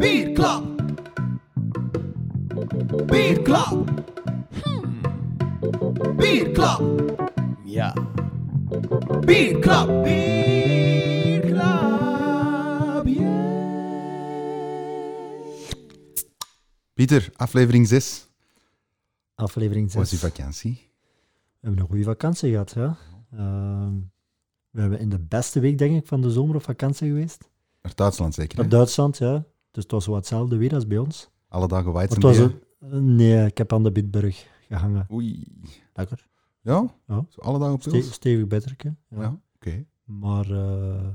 Bierklap. Bierklap. Bierklap. Ja. Bierklap. Bierklap. Pieter, aflevering 6. Aflevering Hoe was 6. die vakantie? We hebben een goede vakantie gehad, ja. Ehm, we hebben in de beste week, denk ik, van de zomer op vakantie geweest. Naar Duitsland zeker? Naar Duitsland, ja. Dus het was wat hetzelfde weer als bij ons. Alle dagen was een, nee, ik heb aan de Bitburg gehangen. Oei. Lekker. Ja? Ja. Zo alle dagen op Ste stevig bitterke. Ja. Ja, oké. Maar eh,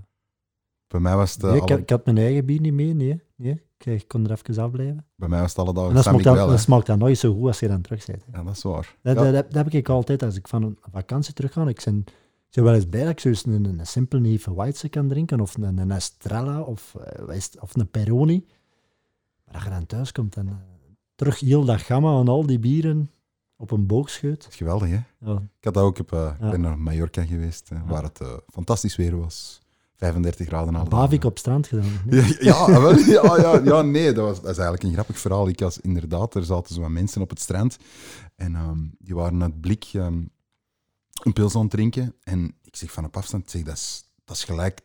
Bij mij was het, eh, had- ik had mijn eigen bier niet mee, nee. nee. Ik, ik kon er even afblijven. bij mij was het alle dagen En dat smaakt, dan, wel, hè. dat smaakt dan nooit zo goed als je dan terug bent. hè. Ja, dat is waar. Dat, Ja. dat, dat heb ik altijd als ik van een vakantie terug ga. Ik ben, ik ben wel eens blij dat ik zo eens een, een simpele Neve Weisse kan drinken, of een, een Estrella, of, eh, of een Peroni. Maar dat je dan thuis komt en eh, terug heel dat gamma aan al die bieren op een boogscheut. Dat is geweldig, hè? Ja, Ik had dat ook, eh, ik Ja. ben naar Mallorca geweest, eh, waar het eh, fantastisch weer was. 35 graden alle Bavik op strand gedaan. nee? Ja, ja, ah, wel, ja, ja, ja, nee, dat, was, dat is eigenlijk een grappig verhaal. Ik was inderdaad, er zaten zo wat mensen op het strand en ehm, die waren uit blik ehm, een pils aan het drinken. En ik zeg van op afstand, zeg, dat is, dat is gelijk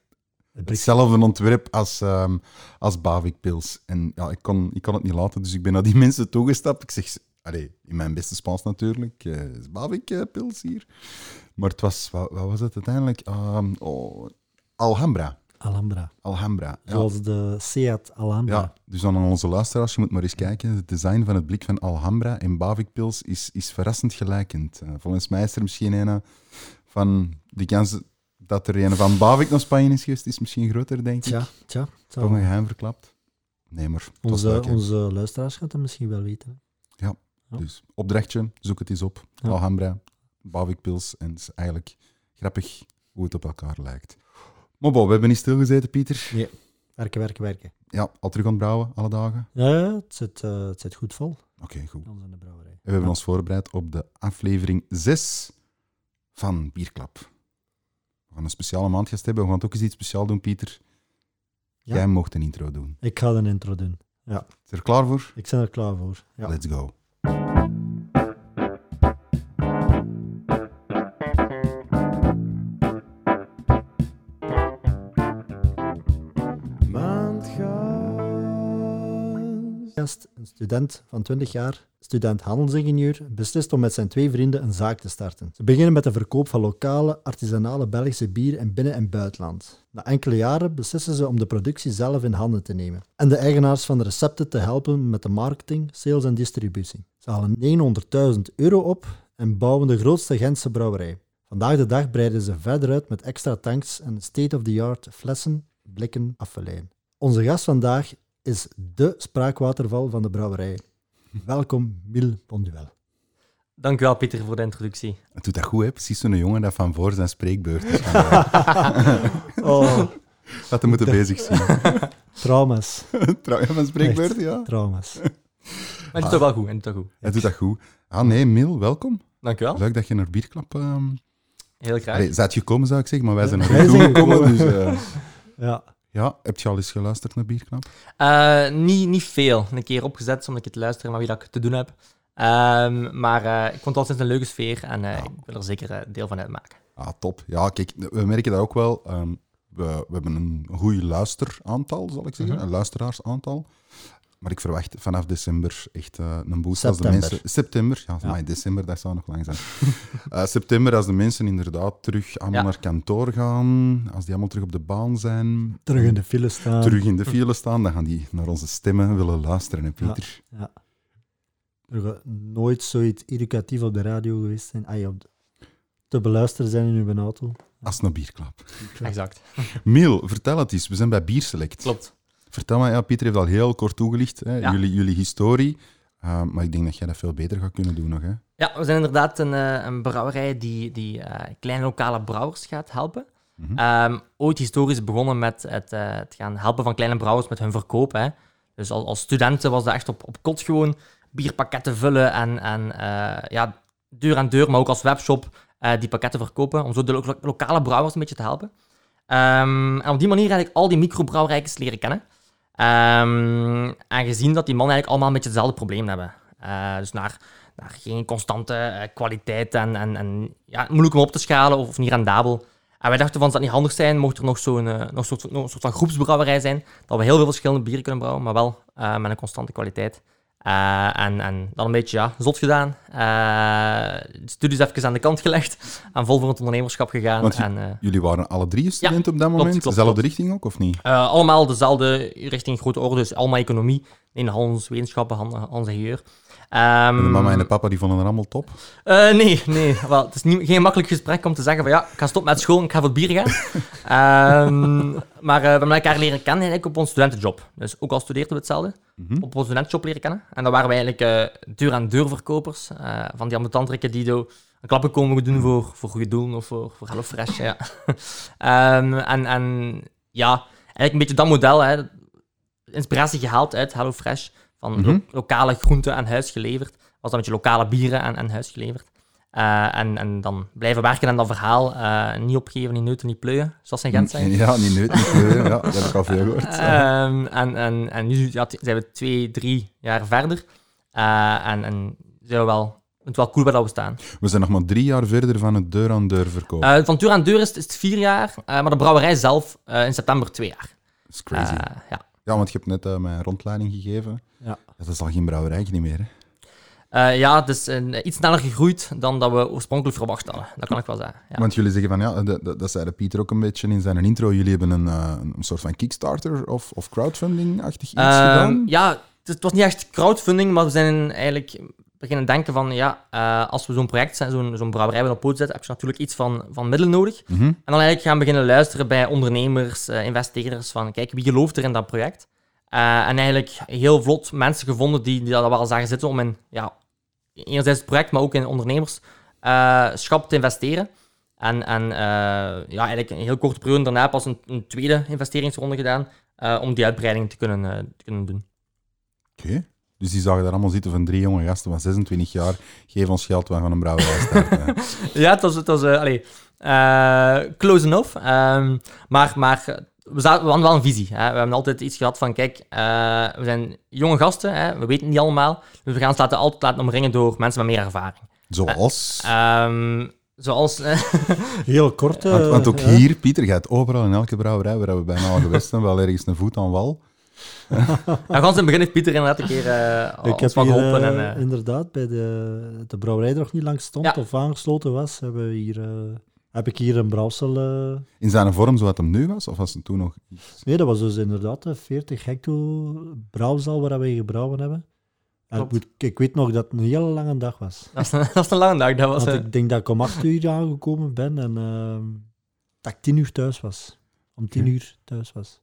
hetzelfde ontwerp als, ehm als Bavik pils. En ja, ik kon, ik kon het niet laten, dus ik ben naar die mensen toegestapt. Ik zeg, allee, in mijn beste Spaans natuurlijk, eh, is Bavik eh, pils hier? Maar het was, wat, wat was het uiteindelijk? Oh, Alhambra. Alhambra. Alhambra. Ja. Zoals de Seat Alhambra. Ja, dus dan aan onze luisteraars, je moet maar eens kijken. Het design van het blik van Alhambra en Bavik Pils is, is verrassend gelijkend. Eh, volgens mij is er misschien een van de kans dat er een van Bavik naar Spanje is geweest, is misschien groter, denk ik. Tja, tja. Toch een geheim verklapt. Nee, maar Onze, leuk, onze luisteraars gaan het misschien wel weten. Ja. Dus opdrachtje, zoek het eens op. Ja. Alhambra, Bavik Pils. En het is eigenlijk grappig hoe het op elkaar lijkt. Maar bon, we hebben niet stilgezeten, Pieter. Werken, werken, werken. Ja, al terug aan het brouwen, alle dagen. Ja, ja het, zit, eh, het zit goed vol. Oké, goed. ons in de brouwerij. En we hebben Ja. ons voorbereid op de aflevering 6 van Bierklap. We gaan een speciale maandgast hebben. We gaan ook eens iets speciaals doen, Pieter. Ja. Jij mocht een intro doen. Ik ga een intro doen. Is je er klaar voor? Ik ben er klaar voor. Ja. Let's go. Een student van 20 jaar, student handelsingenieur, beslist om met zijn twee vrienden een zaak te starten. Ze beginnen met de verkoop van lokale, artisanale Belgische bier in binnen- en buitenland. Na enkele jaren beslissen ze om de productie zelf in handen te nemen en de eigenaars van de recepten te helpen met de marketing, sales en distributie. Ze halen 900.000 euro op en bouwen de grootste Gentse brouwerij. Vandaag de dag breiden ze verder uit met extra tanks en state-of-the-art flessen, blikken, afvallijn. Onze gast vandaag is de spraakwaterval van de brouwerij. Welkom, Mil Ponduel. Dank u wel, Pieter, voor de introductie. Het doet dat goed, hè? Precies zo'n jongen dat van voor zijn spreekbeurt is. Oh, Dat we moeten bezig zijn. trauma's. Je van spreekbeurt, ja? Trauma's. Maar het doet toch wel goed, het doet toch goed. Hij doet dat goed. Ah nee, Mil, welkom. Dank u wel. Leuk dat je naar Bierklap... ehm Heel graag. Allee, zijt gekomen, zou ik zeggen, maar wij zijn naar Wij u toegekomen. gekomen. Dus, eh, Ja, ja, heb je al eens geluisterd naar Bierklap? Eh, niet, niet veel. Een keer opgezet, omdat ik het luisteren maar wie dat ik te doen heb. Ehm, maar eh, ik vond het altijd een leuke sfeer en eh, ik wil er zeker deel van uitmaken. Ah, top. Ja, kijk, we merken dat ook wel. Ehm, we, we hebben een goed luisteraantal, zal ik zeggen. Mhm. Een luisteraarsaantal. Maar ik verwacht vanaf december echt eh, een boost als de September. mensen... September. Ja, Ja. maar december, dat zou nog lang zijn. Eh, september, als de mensen inderdaad terug allemaal Ja. naar kantoor gaan, als die allemaal terug op de baan zijn, terug in de file staan. terug in de file staan, dan gaan die naar onze stemmen willen luisteren, hè, Pieter. Er gaat nooit zoiets educatief op de radio geweest zijn. Ah, ja, op de- te beluisteren zijn in uw auto. Als het naar Bierklap. Exact. Miel, vertel het eens. We zijn bij Bierselect. Klopt. Vertel me, ja, Pieter heeft al heel kort toegelicht, hè, Ja. jullie, jullie historie. Uh, maar ik denk dat jij dat veel beter gaat kunnen doen nog. Hè? Ja, we zijn inderdaad een, eh, een brouwerij die, die eh, kleine lokale brouwers gaat helpen. Mhm. Ehm, ooit historisch begonnen met het, eh, het gaan helpen van kleine brouwers met hun verkoop. Hè. Dus als, als studenten was dat echt op, op kot gewoon bierpakketten vullen en, en ja, deur aan deur, maar ook als webshop die pakketten verkopen, om zo de lo- lokale brouwers een beetje te helpen. Ehm, en op die manier eigenlijk al die microbrouwerijkers leren kennen. Ehm, en gezien dat die mannen eigenlijk allemaal een beetje hetzelfde probleem hebben. Eh, dus naar, naar geen constante eh, kwaliteit en, en, en ja, moeilijk om op te schalen of, of niet rendabel. En wij dachten van, zou dat niet handig zijn, mocht er nog zo'n eh, nog soort, soort van groepsbrouwerij zijn, dat we heel veel verschillende bieren kunnen brouwen, maar wel met een constante kwaliteit. Eh, en, en dan een beetje ja, zot gedaan. Eh, de studies even aan de kant gelegd. En vol voor het ondernemerschap gegaan. Want en, eh, Jullie waren alle drie studenten op dat moment? klopt, Dezelfde klopt. richting ook, of niet? eh, allemaal dezelfde richting grote orde. Dus allemaal economie. In Hans wetenschappen, Han- Hans ingenieur. Ehm, de mama en de papa die vonden het allemaal top. eh, nee, nee. Wel, het is niet, geen makkelijk gesprek om te zeggen van ja, ik ga stoppen met school en ik ga voor het bier gaan. Ehm, maar eh, we hebben elkaar leren kennen eigenlijk op ons studentenjob. Dus ook al studeerden we hetzelfde, Mhm. op ons studentenjob leren kennen. En dan waren we eigenlijk eh, deur-aan-deur verkopers van die ambetantrikken die een klappen komen doen voor, voor goede doelen of voor, voor HelloFresh. Ja. Ehm, en, en ja, eigenlijk een beetje dat model. Hè. Inspiratie gehaald uit HelloFresh. Van Mhm. lo- lokale groenten aan huis geleverd. Was dan met je lokale bieren aan, aan huis geleverd. Eh, en, en dan blijven werken aan dat verhaal. eh, niet opgeven, niet neuten, niet pleuien, zoals ze in Gent zeggen. Ja, niet neut, niet kleuren. Ja, dat heb ik al veel gehoord. Ehm, en, en, en nu ja, zijn we twee, drie jaar verder. Eh, en, en zijn we wel, het wel cool waar dat we staan. We zijn nog maar drie jaar verder van het deur-aan-deur verkoop. Eh, van deur aan deur is, het- is het vier jaar, maar de brouwerij zelf in september twee jaar. Dat is crazy. Ja. Ja, want je hebt net eh, mijn rondleiding gegeven. Ja. Dat is al geen brouwerij niet meer. Hè? Eh, ja, het is een- iets sneller gegroeid dan dat we oorspronkelijk verwacht hadden. Dat kan ik wel zeggen. Ja. Want jullie zeggen van ja, dat, zei de Pieter ook een beetje in zijn intro. Jullie hebben een, eh, een soort van Kickstarter of, of crowdfunding-achtig iets Ehm, gedaan. ja, het, het was niet echt crowdfunding, maar we zijn eigenlijk beginnen denken van, ja, eh, als we zo'n project, zijn, zo'n zo'n brouwerij willen op poot zetten, heb je natuurlijk iets van, van middelen nodig. Mhm. En dan eigenlijk gaan beginnen luisteren bij ondernemers, eh, investeerders, van kijk, wie gelooft er in dat project? Eh, en eigenlijk heel vlot mensen gevonden die, die dat wel zagen zitten om in, ja, enerzijds het project, maar ook in ondernemerschap te investeren. En, en ja, eigenlijk een heel korte periode daarna pas een, een tweede investeringsronde gedaan om die uitbreiding te kunnen, te kunnen doen. Oké. Dus die zagen daar allemaal zitten van drie jonge gasten van 26 jaar. Geef ons geld, we gaan een brouwerij starten. Ja, het was, het was eh, allee, eh, close enough. Ehm, maar maar we, zaten, we hadden wel een visie. Hè. We hebben altijd iets gehad van, kijk, eh, we zijn jonge gasten, hè. we weten het niet allemaal. Dus we gaan ons laten, altijd laten omringen door mensen met meer ervaring. Zoals... Ehm, zoals... Heel kort. want, want ook ja. hier, Pieter, gaat overal in elke brouwerij waar we bijna al geweest zijn, wel ergens een voet aan wal. Nou, gans in het begin heeft Pieter inderdaad een keer eh Ik ons heb wat hier geholpen. eh, en, eh, inderdaad bij de, de brouwerij die nog niet lang stond Ja. of aangesloten was, hebben we hier, eh, heb ik hier een brouwsel. eh, In zijn vorm zoals het hem nu was, of was het toen nog iets? nee, dat was dus inderdaad een 40 hecto brouwsal waar we gebrouwen hebben. En ik, ik weet nog dat het een hele lange dag was. dat, was een, dat was een lange dag. Dat was, Want ik denk dat ik om 8 uur aangekomen ben en ehm, dat ik 10 uur thuis was. Om 10 Oké. uur thuis was.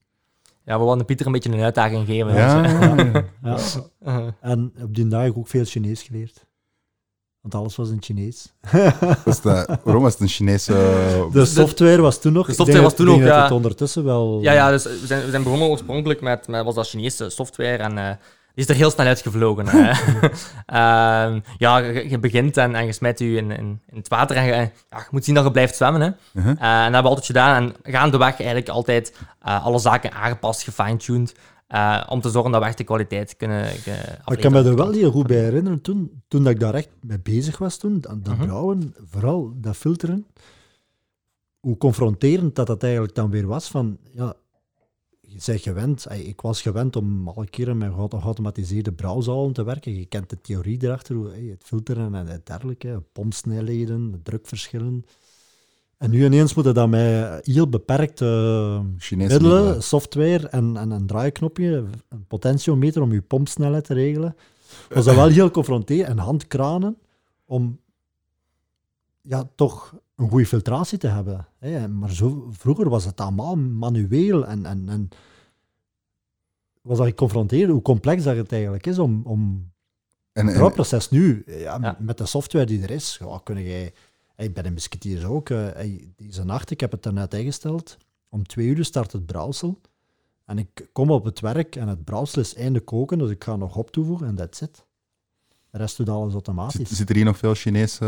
Ja, we wilden Pieter een beetje een uitdaging geven. Ja, dus, ja. Ja. En op die dag heb ik ook veel Chinees geleerd. Want alles was in Chinees. Was dat- waarom was het een Chinese... De software was toen nog. De software denk was toen dat ja. het ondertussen wel. Ja, ja, dus we zijn, we zijn begonnen oorspronkelijk met, met was dat Chinese software en eh, die is er heel snel uitgevlogen. Ehm, ja, je, je begint en, en je smijt je in, in, in het water en je, ja, je moet zien dat je blijft zwemmen. Hè. Uh-huh. Eh, en dat hebben we altijd gedaan en gaandeweg eigenlijk altijd eh, alle zaken aangepast, gefine-tuned, eh, om te zorgen dat we echt de kwaliteit kunnen eh, Maar ik kan me er wel heel goed bij herinneren toen, toen dat ik daar echt mee bezig was toen, dat, dat Mhm. brouwen, vooral dat filteren, hoe confronterend dat dat eigenlijk dan weer was van, ja, je bent gewend, ik was gewend om al een keer met geauto- geautomatiseerde brouwzalen te werken, je kent de theorie erachter, het filteren en het dergelijke, pompsnelheden, drukverschillen. En nu ineens moeten dat met heel beperkte Chinese middelen, middelen. software en, en een draaiknopje, een potentiometer om je pompsnelheid te regelen, was dat wel heel confronterend. En handkranen om ja, toch een goede filtratie te hebben. Hè. Maar zo, vroeger was het allemaal manueel en, en, en was dat geconfronteerd hoe complex dat het eigenlijk is om, om En, het brouwproces nu, ja, Ja. met de software die er is, ja, kun jij, hey, bij de musketiers ook, eh, hey, deze nacht, ik heb het daarnet ingesteld, om twee uur start het brouwsel. En ik kom op het werk en het brouwsel is einde koken, dus ik ga nog op toevoegen en that's it. De rest doet alles Zit, automatisch. zit er hier nog veel Chinese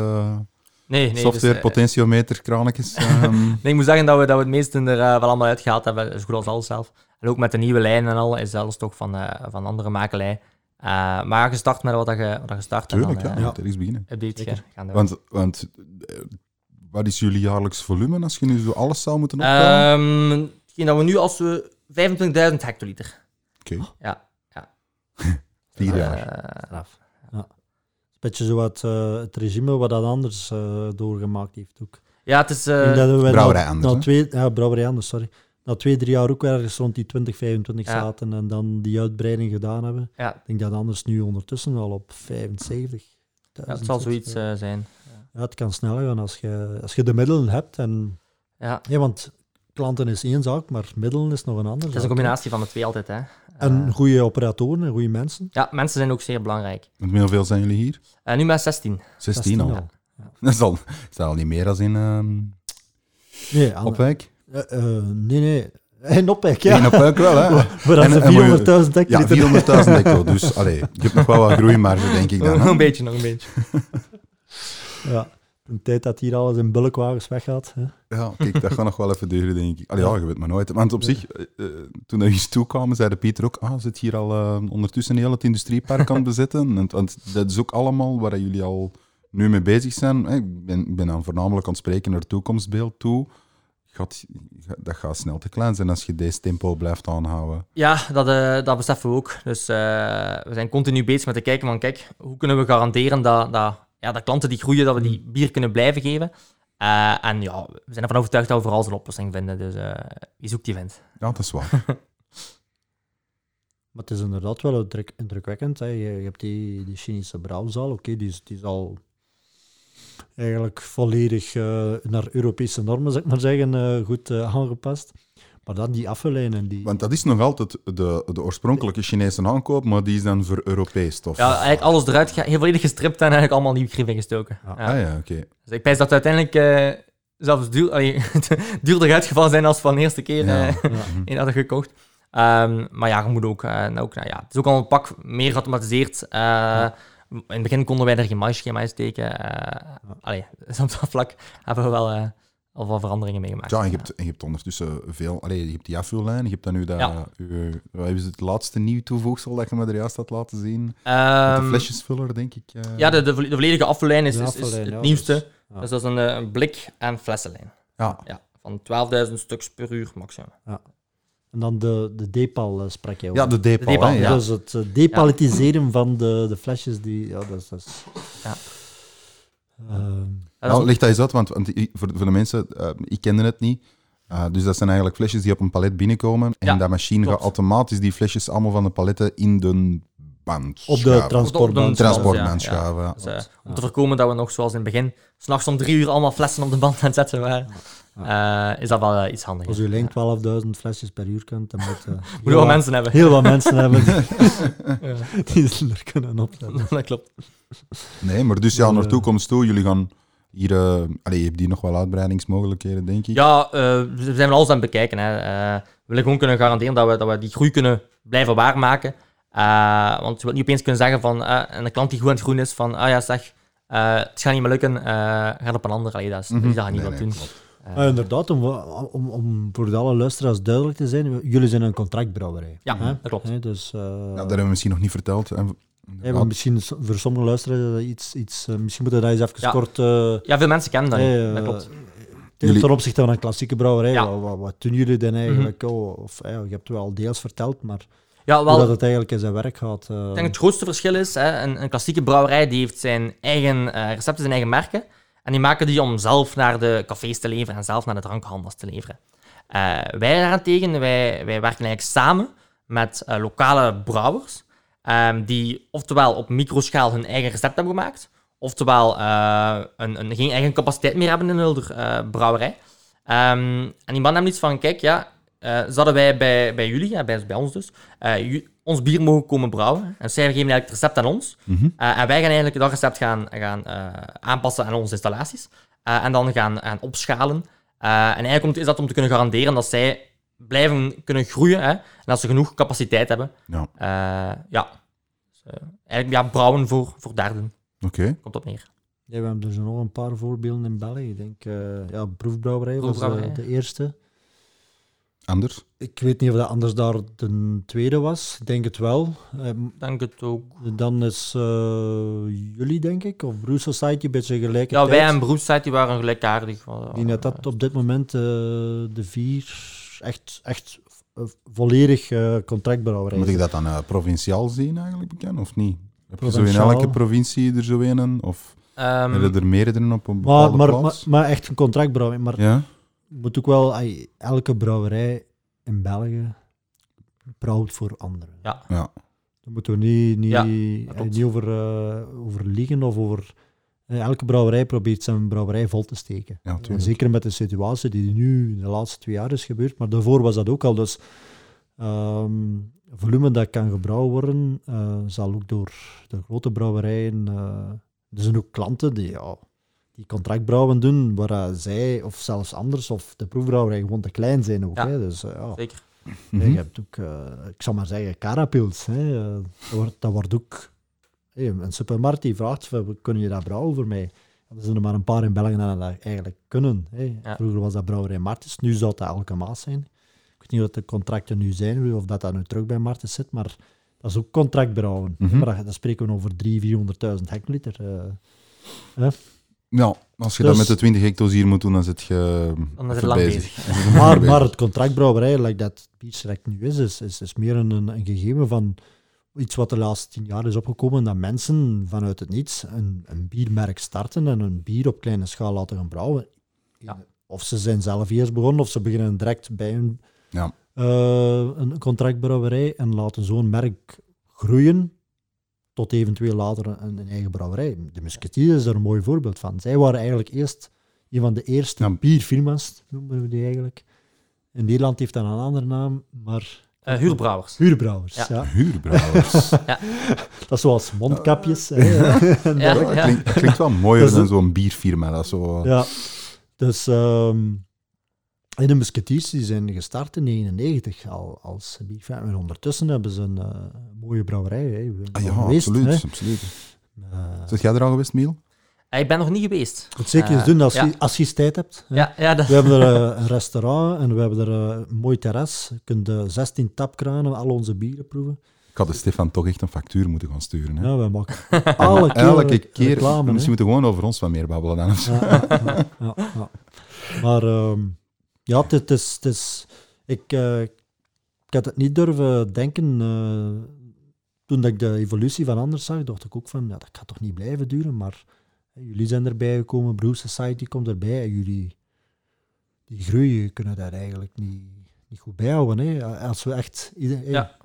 Nee, nee. software, dus, eh, potentiometer, kranetjes? ehm? nee, ik moet zeggen dat we, dat we het meeste er eh, wel allemaal uitgehaald hebben, zo goed als alles zelf. En ook met de nieuwe lijn en al is alles toch van, eh, van andere makelij. Eh, maar gestart met wat je, wat je start Tuurlijk, dan ja. Je moet ergens beginnen. update gaan-. Want, want wat is jullie jaarlijks volume als je nu zo alles zou moeten optellen? Ehm, hetgeen dat we nu als we 25.000 hectoliter. Oké, Ja. vier Eh, jaar. Beetje zo wat eh, het regime wat dat anders eh, doorgemaakt heeft ook. ja, het is... Eh, we Brouwerij na, anders, na twee, ja, brouwerij anders, sorry. Na twee, drie jaar ook ergens rond die 20, 25 Ja. zaten en dan die uitbreiding gedaan hebben. ja, Ik denk dat anders nu ondertussen al op 75. ja, het zal zoiets eh, zijn. Ja, het kan sneller gaan als je, als je de middelen hebt. En, Ja. ja, want klanten is één zaak, maar middelen is nog een andere Het is een combinatie van de twee altijd, hè. En Eh, goede operatoren en goede mensen. ja, mensen zijn ook zeer belangrijk. Want hoeveel zijn jullie hier? Eh, nu met 16. 16 al. al. Dat is al, dat is al niet meer als in ehm Nee, aan- Opwijk. nee, nee. In Opwijk, ja. In Opwijk wel, hè? Maar dat is en moet je- 400.000 Ja, hectoliter. 400.000 hecto. Dus allee, je hebt nog wel wat groeimarge, denk ik dan. nog hè? een beetje, nog een beetje. Ja. De tijd dat hier alles in bulkwagens weggaat. Hè. Ja, kijk, dat gaat nog wel even duren, denk ik. Allee, ja, je weet maar nooit. Want op zich, eh, eh, toen we hier toekwamen, zei de Pieter ook, ah, zit hier al eh, ondertussen heel het industriepark aan het bezetten. En, want dat is ook allemaal waar jullie al nu mee bezig zijn. Ik ben, ik ben dan voornamelijk aan het spreken naar het toekomstbeeld toe. Dat gaat snel te klein zijn als je deze tempo blijft aanhouden. Ja, dat, eh, dat beseffen we ook. Dus eh, we zijn continu bezig met te kijken van, kijk, hoe kunnen we garanderen dat, dat, ja, dat klanten die groeien, dat we die bier kunnen blijven geven. Eh, en ja, we zijn ervan overtuigd dat we vooral een oplossing vinden. Dus eh, wie zoekt, die vindt. Ja, dat is waar. Maar het is inderdaad wel indruk- indrukwekkend. Hè. Je, je hebt die, die Chinese brouwzaal, oké, die, is, die is al eigenlijk volledig eh, naar Europese normen, zeg ik maar zeggen, eh, goed aangepast. Maar dan die afvallijnen, die... Want dat is nog altijd de, de oorspronkelijke Chinese aankoop, maar die is dan voor Europees stof. Ja, eigenlijk alles eruit, ge- heel volledig gestript en eigenlijk allemaal nieuw grief ingestoken. Ja. Ah ja, oké. Dus ik pijs dat uiteindelijk eh, zelfs duur, allee, duurder uitgevallen zijn als van de eerste keer Ja. eh, Ja. in hadden gekocht. Ehm, maar ja, je moet ook, eh, nou, ook nou ja, het is ook al een pak meer geautomatiseerd. Eh, In het begin konden wij er geen maisschema steken. eh allee, dus op dat vlak hebben we wel eh, al wat veranderingen meegemaakt. Ja, en je hebt, en je hebt ondertussen veel... Allee, je hebt die afvullijn, je hebt dan nu dat... Ja. wat is het laatste nieuw toevoegsel dat je me er juist had laten zien? Met de Ehm, flesjesvuller, denk ik. eh. Ja, de, de, vo- de volledige afvullijn is, het ja, nieuwste. dus, ja. Dus dat is een, eh, een blik- en flessenlijn. Ja. Ja, van 12.000 stuks per uur maximum. En dan de, de depal eh, sprak jij over. Ja, de depal, depal, hè, ja. ja. Dus het eh, depaletiseren van de, de flesjes, die... Ja, dat is... Dat is Ja. Ja, dat Nou, is- leg dat eens uit, want, want voor, voor de mensen, eh, ik kende het niet. Eh, dus dat zijn eigenlijk flesjes die op een palet binnenkomen. En Ja, dat machine klopt. gaat automatisch die flesjes allemaal van de paletten in de band op de schuiven. transportband. Op de transportband Ja, ja. schuiven. Dus, eh, om te voorkomen dat we nog zoals in het begin, s'nachts om drie uur allemaal flessen op de band aan het zetten waren, eh, is dat wel iets handiger. Als je alleen 12.000 flesjes per uur kunt, dan moet je Moet heel, je wel wat- mensen hebben. heel wat mensen hebben die, Ja. die er kunnen opzetten. dat klopt. Nee, maar dus ja, naar toekomst toe, jullie gaan hier... allee, je hebt hier nog wel uitbreidingsmogelijkheden, denk ik. Ja, eh, we zijn alles aan het bekijken. Hè. Eh, we willen gewoon kunnen garanderen dat we, dat we die groei kunnen blijven waarmaken. Eh, want je wilt niet opeens kunnen zeggen van, eh, en een klant die goed aan het groeien is, van, ah ja, zeg, eh, het gaat niet meer lukken, eh ga op een ander. Allee, dat, is, Mhm. dat gaan we niet Nee, wat nee, doen. Eh, Ah, inderdaad, om, om, om voor alle luisteraars duidelijk te zijn, jullie zijn een contractbrouwerij. Ja, hè? dat klopt. Hè, dus, eh, Ja, dat hebben we misschien nog niet verteld. Want misschien voor sommige luisteraars eh, iets, iets eh, misschien moeten we dat eens even Ja. kort... eh, ja, veel mensen kennen dat klopt. ten- Jullie- Ten opzichte van een klassieke brouwerij, Ja. Mhm. wat, wat, wat doen jullie dan eigenlijk? Oh, of, je hebt wel deels verteld, maar Ja, hoe wel, dat het eigenlijk in zijn werk gaat. eh, Ik denk het grootste verschil is, hè, een, een klassieke brouwerij die heeft zijn eigen eh, recepten, zijn eigen merken. En die maken die om zelf naar de cafés te leveren en zelf naar de drankhandels te leveren. Eh, wij daarentegen, wij, wij werken eigenlijk samen met eh, lokale brouwers, ehm, die oftewel op microschaal hun eigen recept hebben gemaakt, oftewel eh, een, een, geen eigen capaciteit meer hebben in hun eh, brouwerij. Ehm, en die man hebben iets van, kijk, ja, eh zouden wij bij, bij jullie, ja, bij, bij ons dus, ons bier mogen komen brouwen. En zij geven eigenlijk het recept aan ons. Mhm. En wij gaan eigenlijk dat recept gaan, gaan aanpassen aan onze installaties. En dan gaan, gaan opschalen. En eigenlijk is dat om te kunnen garanderen dat zij blijven kunnen groeien. Hè, en dat ze genoeg capaciteit hebben. Ja. Eh, ja. Dus, eh, eigenlijk ja, brouwen voor, voor derden. Oké. Komt op neer. Ja, we hebben dus nog een paar voorbeelden in België. Ik denk, eh, ja, proefbrouwerij was Proefbrouwerij. de eerste. Anders? Ik weet niet of dat anders daar de tweede was. Ik denk het wel. Eh, Denk het ook. dan is eh, jullie, denk ik, of Brew Society, een beetje gelijk. Ja, wij en Beroepstijd die waren gelijkaardig. Ik denk dat dat op dit moment eh, de vier echt, echt eh, volledig eh contractbrouwerij Moet ik dat dan eh, provinciaal zien eigenlijk bekend, of niet? Heb je zo in elke provincie er zo een? Of Ehm, hebben er meerdere op een Maar, bepaalde maar, maar, plaats? maar echt een contractbrouwerij. Maar ja? je moet ook wel, elke brouwerij in België brouwt voor anderen. Ja. Ja. Daar moeten we niet, niet, Ja, niet over, eh, over liegen of over... eh, elke brouwerij probeert zijn brouwerij vol te steken. Ja, En zeker met de situatie die nu in de laatste twee jaar is gebeurd, maar daarvoor was dat ook al. Dus ehm, volume dat kan gebrouwen worden, eh, zal ook door de grote brouwerijen. eh, er zijn ook klanten die, ja, die contractbrouwen doen, waar zij, of zelfs anders, of de proefbrouwerij gewoon te klein zijn ook. Ja. Hè. Dus, ja. Zeker. Mhm. Je hebt ook, eh, ik zal maar zeggen, carapils. Hè. Eh, dat, wordt, dat wordt ook... hey, een supermarkt die vraagt, van, kunnen je dat brouwen voor mij? Er zijn er maar een paar in België die dat eigenlijk kunnen. Ja. Vroeger was dat brouwerij Martens, nu zou dat elke maas zijn. Ik weet niet wat de contracten nu zijn, of dat dat nu terug bij Martens zit, maar dat is ook contractbrouwen. Mhm. Maar dan, spreken we over 300.000, 400.000 hectoliter. eh. Ja, als je Dus- dat met de 20 hecto's hier moet doen, dan zit je Dan is het even lang bezig. Maar, maar het contractbrouwerij, like dat bierselect nu is, is, is, is meer een, een, een gegeven van iets wat de laatste tien jaar is opgekomen, dat mensen vanuit het niets een, een biermerk starten en een bier op kleine schaal laten gaan brouwen. Ja. Of ze zijn zelf eerst begonnen, of ze beginnen direct bij een, Ja. eh, een contractbrouwerij en laten zo'n merk groeien tot eventueel later een, een eigen brouwerij. De Musketeer is daar een mooi voorbeeld van. Zij waren eigenlijk eerst een van de eerste Ja. bierfirma's, noemen we die eigenlijk. In Nederland heeft dat een andere naam, maar Eh, huurbrouwers. huurbrouwers. Ja. Ja. Huurbrouwers. Dat is zoals mondkapjes. hè. En Ja, dat- ja. Klinkt, klinkt wel mooier dan zo'n bierfirma. Dat zo... Ja, dus ehm, en de Musketeers die zijn gestart in 1999 al als bierfirma. En ondertussen hebben ze een eh, mooie brouwerij. Hè. Ah, ja, geweest, absoluut. hè. absoluut. Zit jij er al geweest, Miel? Ik ben nog niet geweest. moet zeker eens Eh, doen als, ja. je, als je eens tijd hebt. Ja, ja, dat, We hebben er eh, een restaurant en we hebben er eh, een mooi terras. Je kunt eh, 16 tapkranen, al onze bieren proeven. Ik had de Stefan toch echt een factuur moeten gaan sturen. Hè? Ja, we maken alle keer Elke keer. reclame. hè. misschien moeten we gewoon over ons wat meer babbelen dan. Ja, ja, ja, ja. Maar ehm, ja, het, het is... Het is ik, eh, ik had het niet durven denken. eh, toen dat ik de evolutie van anders zag, dacht ik ook van, ja, dat gaat toch niet blijven duren. Maar jullie zijn erbij gekomen, Brew Society komt erbij. En jullie, die groei, kunnen daar eigenlijk niet, niet goed bijhouden. Hè. Als we echt... ieder-. Ja.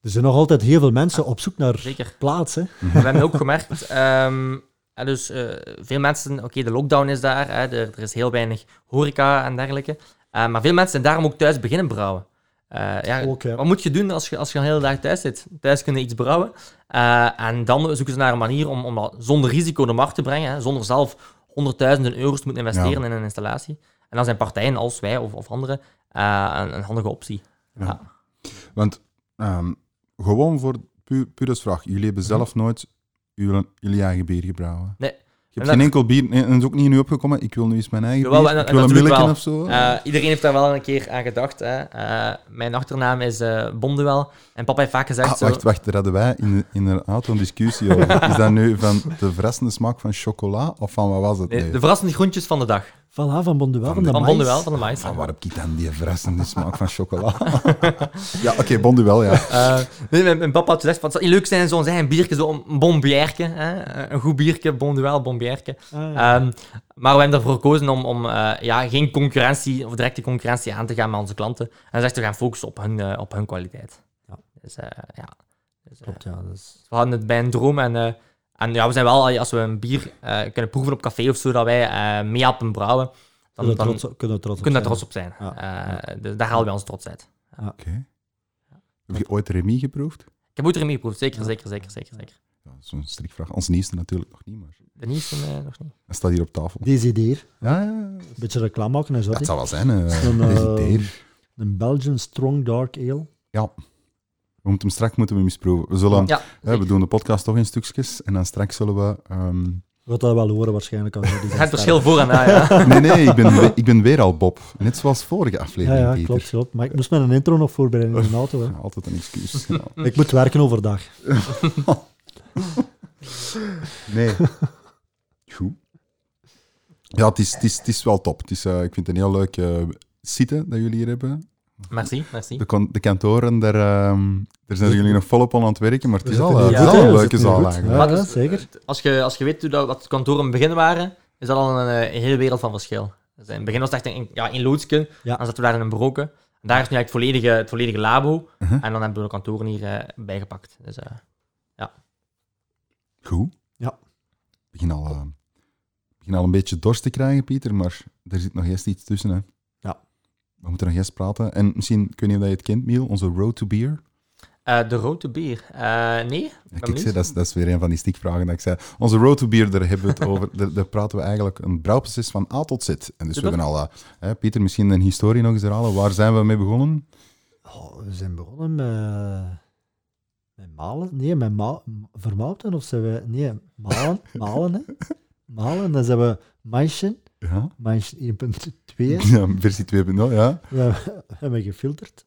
Er zijn nog altijd heel veel mensen op zoek naar zeker. plaats. Hè. We hebben ook gemerkt, hè, dus eh, veel mensen, oké, de lockdown is daar, hè, er, er is heel weinig horeca en dergelijke. Eh, maar veel mensen zijn daarom ook thuis beginnen brouwen. Eh, ja, Ook, ja. Wat moet je doen als je, als je een hele dag thuis zit? Thuis kunnen iets brouwen. Eh, en dan zoeken ze naar een manier om, om dat zonder risico de markt te brengen, hè, zonder zelf honderdduizenden euro's te moeten investeren in een installatie. En dan zijn partijen als wij of, of anderen eh, een, een handige optie. Ja. Want ehm, gewoon voor puur, puur als vraag. Jullie hebben zelf nooit uw, jullie eigen bier gebrouwen? Nee. En hebt geen dat- enkel bier... En het is ook niet in u opgekomen. Ik wil nu eens mijn eigen Jawel, bier. en- ik wil een milletje of zo. Iedereen heeft daar wel een keer aan gedacht. Hè. Eh, mijn achternaam is Bonduel. En papa heeft vaak gezegd... Ah, zo- wacht, wacht. Daar hadden wij in, de auto een discussie over. Is dat nu van de verrassende smaak van chocola? Of van wat was het? Nee. de verrassende groentjes van de dag. Van, van Bonduel, Van van, de- Van. Bonduel, van de mais. Van waar heb ik dan die verrassende smaak van chocola? ja, oké, Bonduel, ja. Eh, nee, mijn, mijn papa had gezegd, van, het zou niet leuk zijn zo'n zijn biertje, zo'n bombierke. Hè? Een goed biertje, Bonduel, bombierke. Ah, ja. Ehm, maar we hebben ervoor gekozen om, om eh, ja, geen concurrentie of directe concurrentie aan te gaan met onze klanten. En zegt we gaan focussen op hun, eh, op hun kwaliteit. Ja. Dus, eh, ja. Dus, Klopt, ja. Is... we hadden het bij een droom en, eh, en ja, we zijn wel, als we een bier eh, kunnen proeven op café of zo, dat wij eh mee helpen brouwen, dan, Kunnen we dan trots, kunnen we trots op kunnen we zijn. trots op zijn. Ja. Eh, dus daar halen wij onze trots uit. Oké. Heb je ooit Remy geproefd? Ik heb ook erin geproefd, zeker, zeker, zeker, zeker, zeker. Ja, dat is zo'n strikvraag. Ons nieuwste natuurlijk nog niet, maar De nieuwste eh, nog niet. hij staat hier op tafel. Desideer. Ja, ja. Een beetje reclame maken en zo. Dat zou wel zijn. eh Een, eh, Desideer. Een Belgian Strong Dark Ale. Ja. We moeten hem straks moeten we hem eens proeven. We, zullen, Ja, hè, we doen de podcast toch in stukjes en dan straks zullen we... ehm, Je gaat dat wel horen waarschijnlijk. Als je die Het verschil voor en na, ja. Nee, nee, ik ben, we- ik ben weer al Bob. Net zoals vorige Ja, aflevering, ja, Peter. klopt, klopt. Maar ik moest mijn intro nog voorbereiden in de auto. Hè. Ja, altijd een excuus. Ja. Ik moet werken overdag. Nee. Goed. Ja, het is, het is, het is wel top. Het is, eh, ik vind het een heel leuk eh site dat jullie hier hebben. Merci, merci. De, kon- de kantoren, daar, ehm, daar zijn jullie nog volop aan aan het werken, maar het is al, hier het is goed, al een leuke zaal eigenlijk. Ja, Maar dus, zeker. Als je, als je weet hoe dat, wat de kantoren in het begin waren, is dat al een, eh, een hele wereld van verschil. Dus in het begin was het echt een, ja, een loodsje, Ja. dan zaten we daar in een broken. En daar is nu eigenlijk het volledige, het volledige labo. Mhm. En dan hebben we de kantoren hier eh, bijgepakt. Dus, eh, Goed. Ja. Ik begin al, eh, begin al een beetje dorst te krijgen, Pieter, maar er zit nog eerst iets tussen. Hè. We moeten nog eerst praten. En misschien, ik weet niet of je het kent, Miel, onze Road to Beer. eh, de rode bier. Eh, nee, kijk, zie, dat, is, dat is weer een van die stikvragen dat ik zei. Onze Road to Beer, daar, hebben we het over, daar, daar praten we eigenlijk een brouwproces van A tot Z. En dus we hebben al, eh, hè, Pieter, misschien een historie nog eens herhalen. Waar zijn we mee begonnen? Oh, we zijn begonnen met, met malen. Nee, met ma vermouten. Of zijn we... Nee, malen. Malen, hè. Malen. Dan zijn we maïsje. Ja, Maïsje 1.2. ja versie 2.0, ja. We hebben- hebben gefilterd.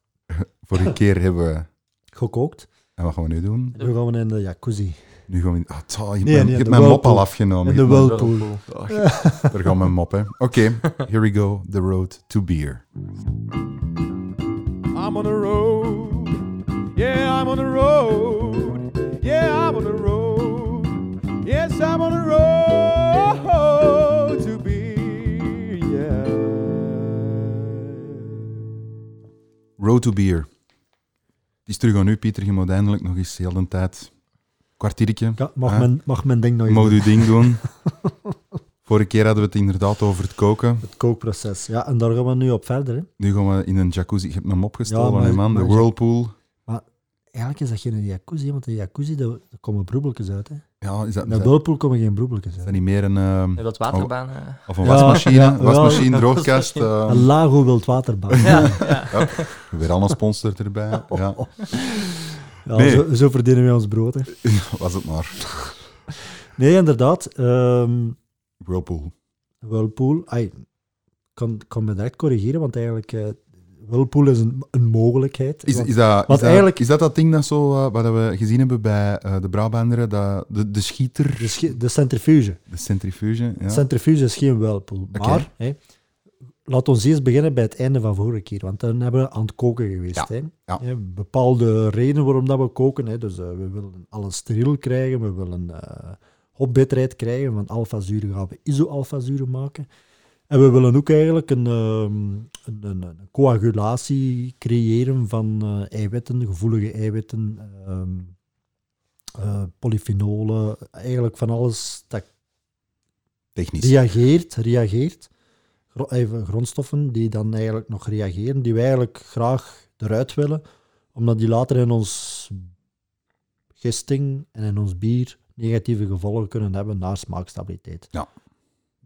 Vorige keer hebben we... Gekookt. En wat gaan we nu doen? Nu gaan we in de jacuzzi. Nu gaan we... Ah, je hebt Nee, mijn, nee, je hebt de mijn mop al afgenomen. In de mijn- whirlpool. Daar gaan we mop, hè. Oké, here we go. The road to beer. I'm on the road. Yeah, I'm on the road. Yeah, I'm on the road. Yes, I'm on the road Road to beer. Het is terug aan u, Pieter. Je moet eindelijk nog eens heel de tijd... Kwartiertje. Ja, mag, mijn, mag mijn ding nog mag uw ding doen. Vorige keer hadden we het inderdaad over het koken. Het kookproces. Ja, en daar gaan we nu op verder. Hè. Nu gaan we in een jacuzzi. Je hebt maar- hè, man. De maar- whirlpool. Eigenlijk is dat geen jacuzzi, want de jacuzzi, daar, daar komen broebeltjes uit. Hè. Ja, is dat, dat, whirlpool komen geen broebeltjes is dat niet meer een... ehm, wilt waterbaan. eh. of een Ja, wasmachine? ja, ja. wasmachine, droogkast. eh, Een Lago wildwaterbaan. ja, ja. weer al een sponsor erbij. Ja, Ja, Nee. zo, zo verdienen wij ons brood. Hè. was het maar. Nee, inderdaad. ehm Whirlpool. Whirlpool. Ik kan, kan me direct corrigeren, want eigenlijk... eh Whirlpool is een, een mogelijkheid. Is, Want- is, dat, is, want dat, eigenlijk- is dat dat ding dat zo, eh, wat we gezien hebben bij eh, de Brabanderen, dat, de, de schieter, de, schi- de centrifuge. de centrifuge? Ja. Centrifuge is geen whirlpool. Maar, hè, laat ons eerst beginnen bij het einde van vorige keer, want dan hebben we aan het koken geweest. Ja, Hè. ja. Bepaalde redenen waarom dat we koken. Hè. Dus eh, we willen alles steriel krijgen, we willen eh hopbitterheid krijgen. Van alfazuren gaan we iso-alfazuren maken. En we willen ook eigenlijk een, ehm, een, een, een coagulatie creëren van eh, eiwitten, gevoelige eiwitten, eh, polyfenolen, eigenlijk van alles dat Technisch. reageert, reageert. Even grondstoffen die dan eigenlijk nog reageren, die wij eigenlijk graag eruit willen, omdat die later in ons gisting en in ons bier negatieve gevolgen kunnen hebben naar smaakstabiliteit. Ja.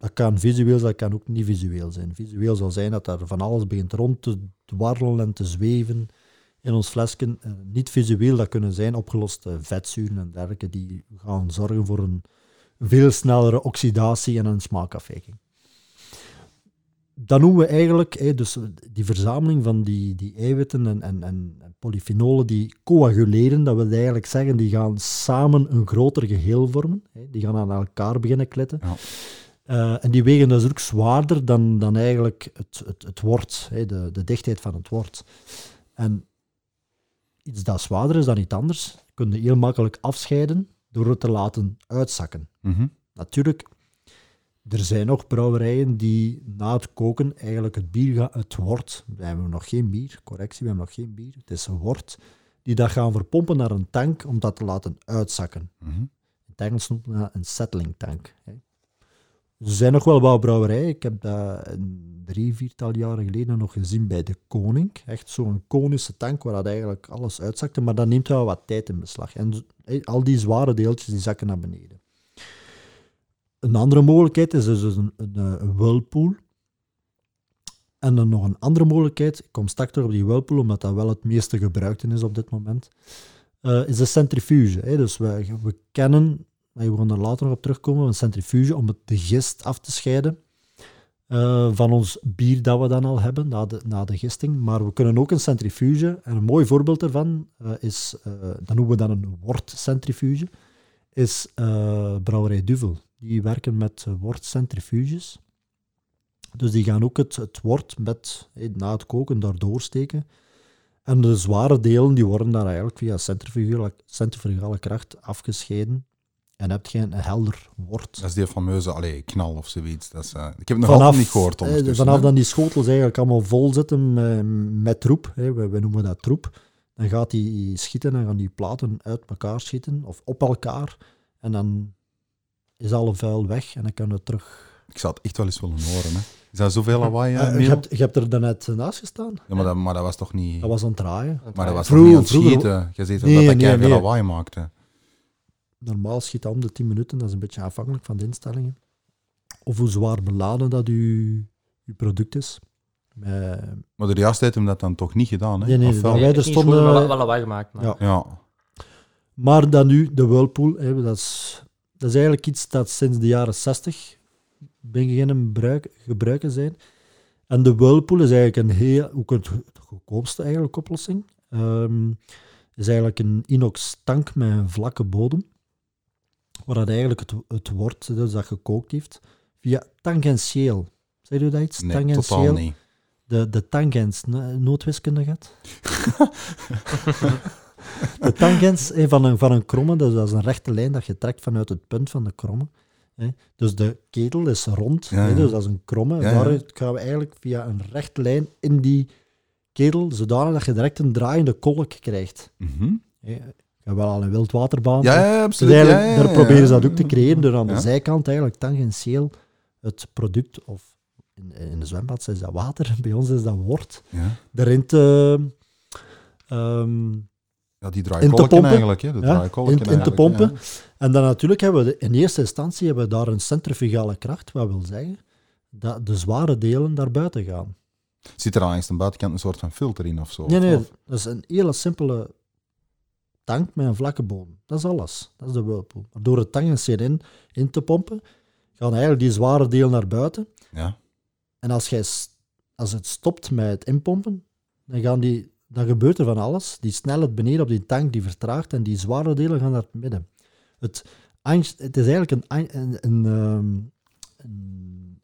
Dat kan visueel dat kan ook niet visueel zijn. Visueel zal zijn dat er van alles begint rond te dwarrelen en te zweven in ons flesje. Eh, Niet visueel, dat kunnen zijn opgeloste vetzuren en dergelijke, die gaan zorgen voor een veel snellere oxidatie en een smaakafwijking. Dan noemen we eigenlijk dus die verzameling van die, die eiwitten en, en, en polyfenolen die coaguleren. Dat wil eigenlijk zeggen, die gaan samen een groter geheel vormen. Die gaan aan elkaar beginnen kletten. Ja. Eh, en die wegen dus ook zwaarder dan, dan eigenlijk het, het, het wort, hè, de, de dichtheid van het wort. En iets dat zwaarder is dan iets anders, kun je heel makkelijk afscheiden door het te laten uitzakken. Mhm. Natuurlijk, er zijn nog brouwerijen die na het koken eigenlijk het bier gaan, het wort, we hebben nog geen bier, correctie, we hebben nog geen bier, het is een wort, die dat gaan verpompen naar een tank om dat te laten uitzakken. Mhm. In het Engels noemt men dat een settling tank. hè. Er zijn nog wel wat brouwerijen. Ik heb dat een drie, viertal jaren geleden nog gezien bij de Koning. Echt zo'n konische tank waar dat eigenlijk alles uitzakte, maar dat neemt wel wat tijd in beslag. En al die zware deeltjes die zakken naar beneden. Een andere mogelijkheid is dus een, een, een whirlpool. En dan nog een andere mogelijkheid, ik kom straks terug op die whirlpool, omdat dat wel het meeste gebruikte is op dit moment, eh, is de centrifuge. Hè. Dus we kennen, maar we gaan er later nog op terugkomen, een centrifuge om het, de gist af te scheiden eh, van ons bier dat we dan al hebben, na de, gisting. Maar we kunnen ook een centrifuge, en een mooi voorbeeld daarvan eh, is, uh, dat noemen we dan een wortcentrifuge, is Brouwerij Duvel. Die werken met wortcentrifuges. Dus die gaan ook het, het wort met, na het koken daardoor steken. En de zware delen die worden daar eigenlijk via centrifugale kracht afgescheiden. En heb je een helder wort. Dat is die fameuze allee, knal of zoiets. Dat is, uh, ik heb het nog altijd niet gehoord. Eh, vanaf dan die schotels eigenlijk allemaal vol zitten met, met troep, hè, we, we, noemen dat troep, dan gaat die schieten en gaan die platen uit elkaar schieten of op elkaar. En dan is alle vuil weg en dan kan het terug. Ik zou het echt wel eens willen horen. Hè. Is dat zoveel lawaai? Uh, je, hebt, je hebt er daarnet naast gestaan. Ja, maar dat, maar dat was toch niet... Dat was aan het draaien. Maar dat was vroeger, toch niet aan het schieten? Je ziet nee, dat dat nee, nee. lawaai maakte. Normaal schiet om de 10 minuten, dat is een beetje afhankelijk van de instellingen. Of hoe zwaar beladen dat je, je product is. Met... Maar de juiste heeft hem dat dan toch niet gedaan, hè? Nee, nee, wij er stonden... Wel, wel lawaai gemaakt. Maar. Ja. ja. Maar dan nu, de Whirlpool, hè, dat, is, dat is eigenlijk iets dat sinds de jaren 60 beginnen gebruik, gebruiken zijn. En de Whirlpool is eigenlijk een heel, ook het goedkoopste eigenlijk oplossing. Um, is eigenlijk een inox tank met een vlakke bodem, waar dat eigenlijk het, het wort dus dat gekookt heeft, via tangentieel. Zeg je dat iets? Nee, tangentieel. totaal niet. De, de tangens, noodwiskunde gaat. de tangens van een, van een kromme, dus dat is een rechte lijn dat je trekt vanuit het punt van de kromme. Hè. Dus de ketel is rond, Ja, hè, dus dat is een kromme. Ja, ja. Daaruit gaan we eigenlijk via een rechte lijn in die ketel, zodanig dat je direct een draaiende kolk krijgt. Mhm. Je hebt wel al een wildwaterbaan. Ja, ja, Dus absoluut. eigenlijk, ja, ja, daar ja. proberen ze dat ook te creëren door aan Ja. de zijkant eigenlijk tangentieel het product, of in, in de zwembad is dat water, bij ons is dat wort, Ja. erin te... ehm, Ja, die draaikolken eigenlijk. Hè. De Ja, in- in te pompen. ja. En dan natuurlijk hebben we de- in eerste instantie hebben we daar een centrifugale kracht, wat wil zeggen dat de zware delen daar buiten gaan. Zit er aan de buitenkant een soort van filter in of zo? Nee, nee, Of- dat is een hele simpele tank met een vlakke bodem. Dat is alles. Dat is de whirlpool. Maar door het tangentieel in, in te pompen, gaan eigenlijk die zware delen naar buiten. Ja. En als, jij, als het stopt met het inpompen, dan, gaan die, dan gebeurt er van alles. Die snelheid beneden op die tank die vertraagt en die zware delen gaan naar het midden. Het, angst, het is eigenlijk een, ein- een, een, ehm, een,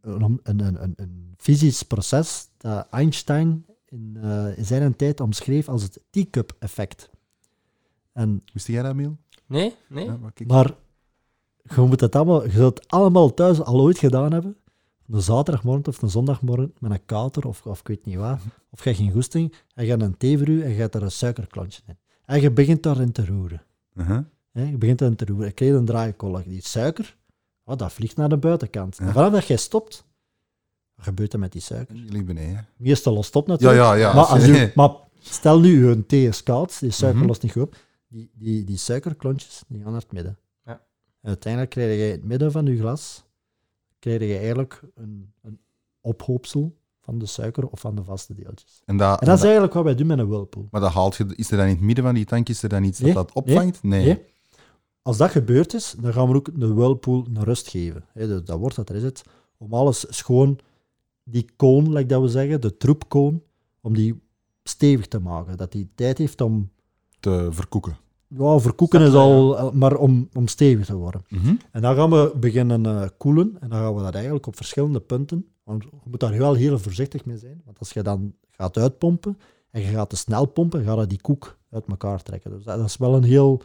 een, een, een, een, een fysisch proces dat Einstein in, eh, in zijn tijd omschreef als het teacup-effect. En Wist jij dat, Miel? Nee? Nee? Ja, maar je moet het allemaal, je zult het allemaal thuis al ooit gedaan hebben. Een zaterdagmorgen of een zondagmorgen met een kater of, of ik weet niet wat. Of je hebt geen goesting en je hebt een thee voor u en je hebt er een suikerklontje in. En je begint daarin te roeren. Uh-huh. Hè, je begint daarin te roeren. Je krijgt een draaikolk. Die suiker, oh, dat vliegt naar de buitenkant. Ja. En vanaf dat jij stopt, wat gebeurt er met die suiker? Jullie beneden. Meestal lost op natuurlijk. ja, ja. Maar, als u, maar stel nu, een thee is koud, die suiker Mhm. lost niet goed op. Die, die, die suikerklontjes die gaan naar het midden. Ja. En uiteindelijk krijg je in het midden van je glas krijg je eigenlijk een, een ophoopsel van de suiker of van de vaste deeltjes. En dat, En dat is eigenlijk wat wij doen met een whirlpool. Maar dat haalt je, is er dan in het midden van die tank is er dan iets Nee, dat dat opvangt? Nee. Nee. Als dat gebeurd is, dan gaan we ook de whirlpool een rust geven. Hè, dus dat wordt dat er is het, om alles schoon, die koon, like dat we zeggen, de troepkoon, om die stevig te maken. Dat die tijd heeft om Te verkoeken. Ja, verkoeken is al, eh, maar om, om stevig te worden. Mhm. En dan gaan we beginnen eh, koelen. En dan gaan we dat eigenlijk op verschillende punten. Want je moet daar wel heel voorzichtig mee zijn. Want als je dan gaat uitpompen en je gaat te snel pompen, gaat dat die koek uit elkaar trekken. Dus dat, dat is wel een heel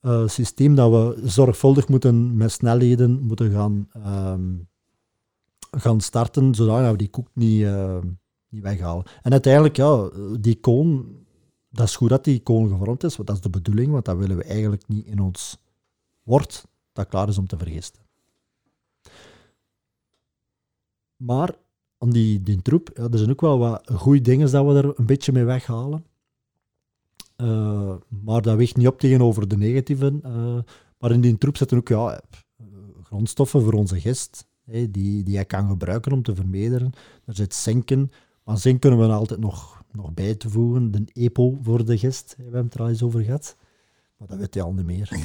eh, systeem dat we zorgvuldig moeten met snelheden moeten gaan, ehm, gaan starten, zodat we die koek niet, eh, niet weghalen. En uiteindelijk, ja, die koon, dat is goed dat die koon gevormd is, want dat is de bedoeling, want dat willen we eigenlijk niet in ons wort dat klaar is om te vergisten. Maar aan die, die troep, ja, er zijn ook wel wat goede dingen dat we er een beetje mee weghalen. Eh, maar dat weegt niet op tegenover de negatieve. eh, maar in die troep zitten ook ja, grondstoffen voor onze gist. Die, die je kan gebruiken om te vermeerderen. Er zit zinken, maar zink kunnen we altijd nog, nog bij te voegen. De EPO voor de gist, we hebben het er al eens over gehad. Maar dat weet je al niet meer.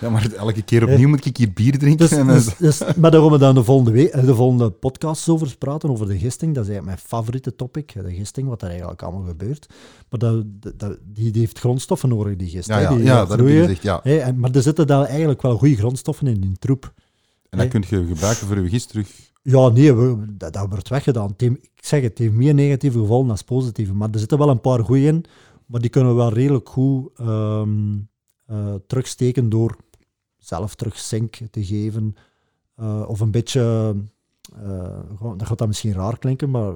Ja, maar elke keer opnieuw moet ik hier bier drinken. Dus, en dus, dus, maar daar gaan we dan de volgende, week, eh, de volgende podcast over praten, over de gisting. Dat is eigenlijk mijn favoriete topic, de gisting, wat er eigenlijk allemaal gebeurt. Maar dat, dat, die, die heeft grondstoffen nodig, die gist. ja, ja, die ja, gaat dat heb je groeien. gezegd. Ja. Hè, en, maar er zitten daar eigenlijk wel goede grondstoffen in, in troep. En dat kun je gebruiken voor je gist terug. Ja, nee, we- dat, dat wordt weggedaan. Ik zeg het, het heeft meer negatieve gevolgen dan positieve. Maar er zitten wel een paar goeie in, maar die kunnen we wel redelijk goed ehm, eh, terugsteken door zelf terug zink te geven. eh, of een beetje, eh, dat gaat dan misschien raar klinken, maar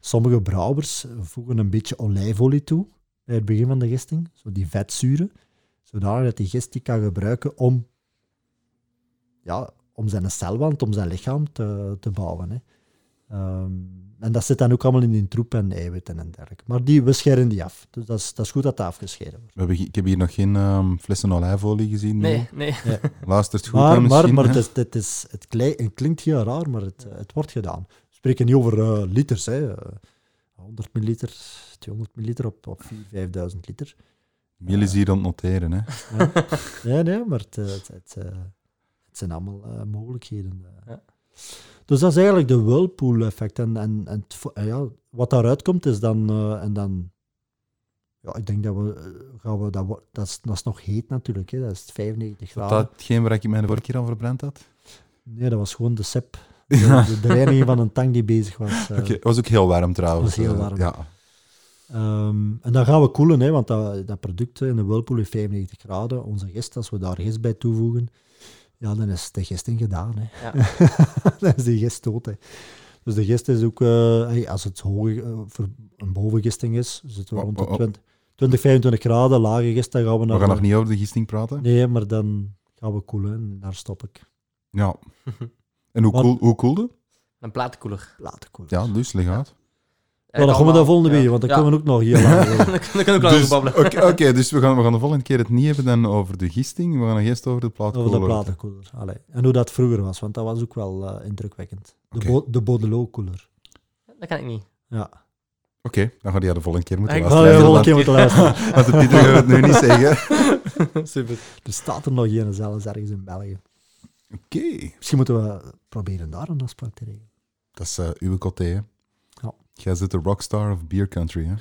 sommige brouwers voegen een beetje olijfolie toe bij het begin van de gisting. Zo die vetzuren, zodat die gist die kan gebruiken om ja, om zijn celwand, om zijn lichaam te, te bouwen. Hè. Ehm, en dat zit dan ook allemaal in die troep en eiwitten en dergelijke. Maar die, we scheren die af. Dus dat is, dat is goed dat dat afgescheiden wordt. We hebben, ik heb hier nog geen ehm, flessen olijfolie gezien. Nee, nee. Luistert goed Maar, maar, misschien. maar het, is, het, is, het, klei- het klinkt heel raar, maar het, het wordt gedaan. We spreken niet over eh, liters. Hè. Eh, 100 milliliter, 200 milliliter op, op 4.000, 5.000 liter. Miel is hier aan het noteren. Hè. Nee, nee, maar het, eh, het, het, eh, het zijn allemaal eh, mogelijkheden. eh. Ja. Dus dat is eigenlijk de whirlpool-effect. En, en, en het eh, ja, wat daaruit komt is dan... eh, en dan ja, ik denk dat we... gaan we dat, dat, is, dat is nog heet natuurlijk. Hè. Dat is 95 Was graden. dat hetgeen waar ik mij de vorige keer aan verbrand had? Nee, dat was gewoon de sep. De, de, de reiniging van een tank die bezig was. Oké, het was ook heel warm trouwens. was heel warm. Ja. Ehm, en dan gaan we koelen, hè, want dat, dat product in de whirlpool heeft 95 graden. Onze gist, als we daar gist bij toevoegen, ja, dan is de gisting gedaan. Hè. Ja. dan is die gist dood. Hè. Dus de gist is ook, eh, als het hoge, eh, voor een bovengisting is, zitten we Oh, rond de oh, oh. 20, 20, 25 graden. Lage gist, dan gaan we We naar... gaan nog niet over de gisting praten. Nee, maar dan gaan we koelen en daar stop ik. Ja. En hoe, koel, hoe koelde? Een platenkoeler. Laten koelen. Ja, dus leg uit. Dan gaan we dat volgende week, want dan Ja. kunnen we ook nog heel lang. Dan kunnen we ook over Dus, babbelen. Oké, oké, dus we gaan, we gaan de volgende keer het niet hebben dan over de gisting. We gaan eerst over de plaatkoeler. Over de platenkoeler. Allee. En hoe dat vroeger was, want dat was ook wel eh, indrukwekkend. De, Oké. bo de Baudelot-koeler. Dat kan ik niet. Ja. Oké, dan ga je de volgende keer moeten Ik- luisteren. ja, de volgende keer moeten luisteren. want de Pieter gaat het nu niet zeggen. Super. Er staat er nog een zelfs ergens in België. Oké, Misschien moeten we proberen daar een afspraak te regelen. dat is eh, uw coté, hè? Jij zit de rockstar of beer country, hè?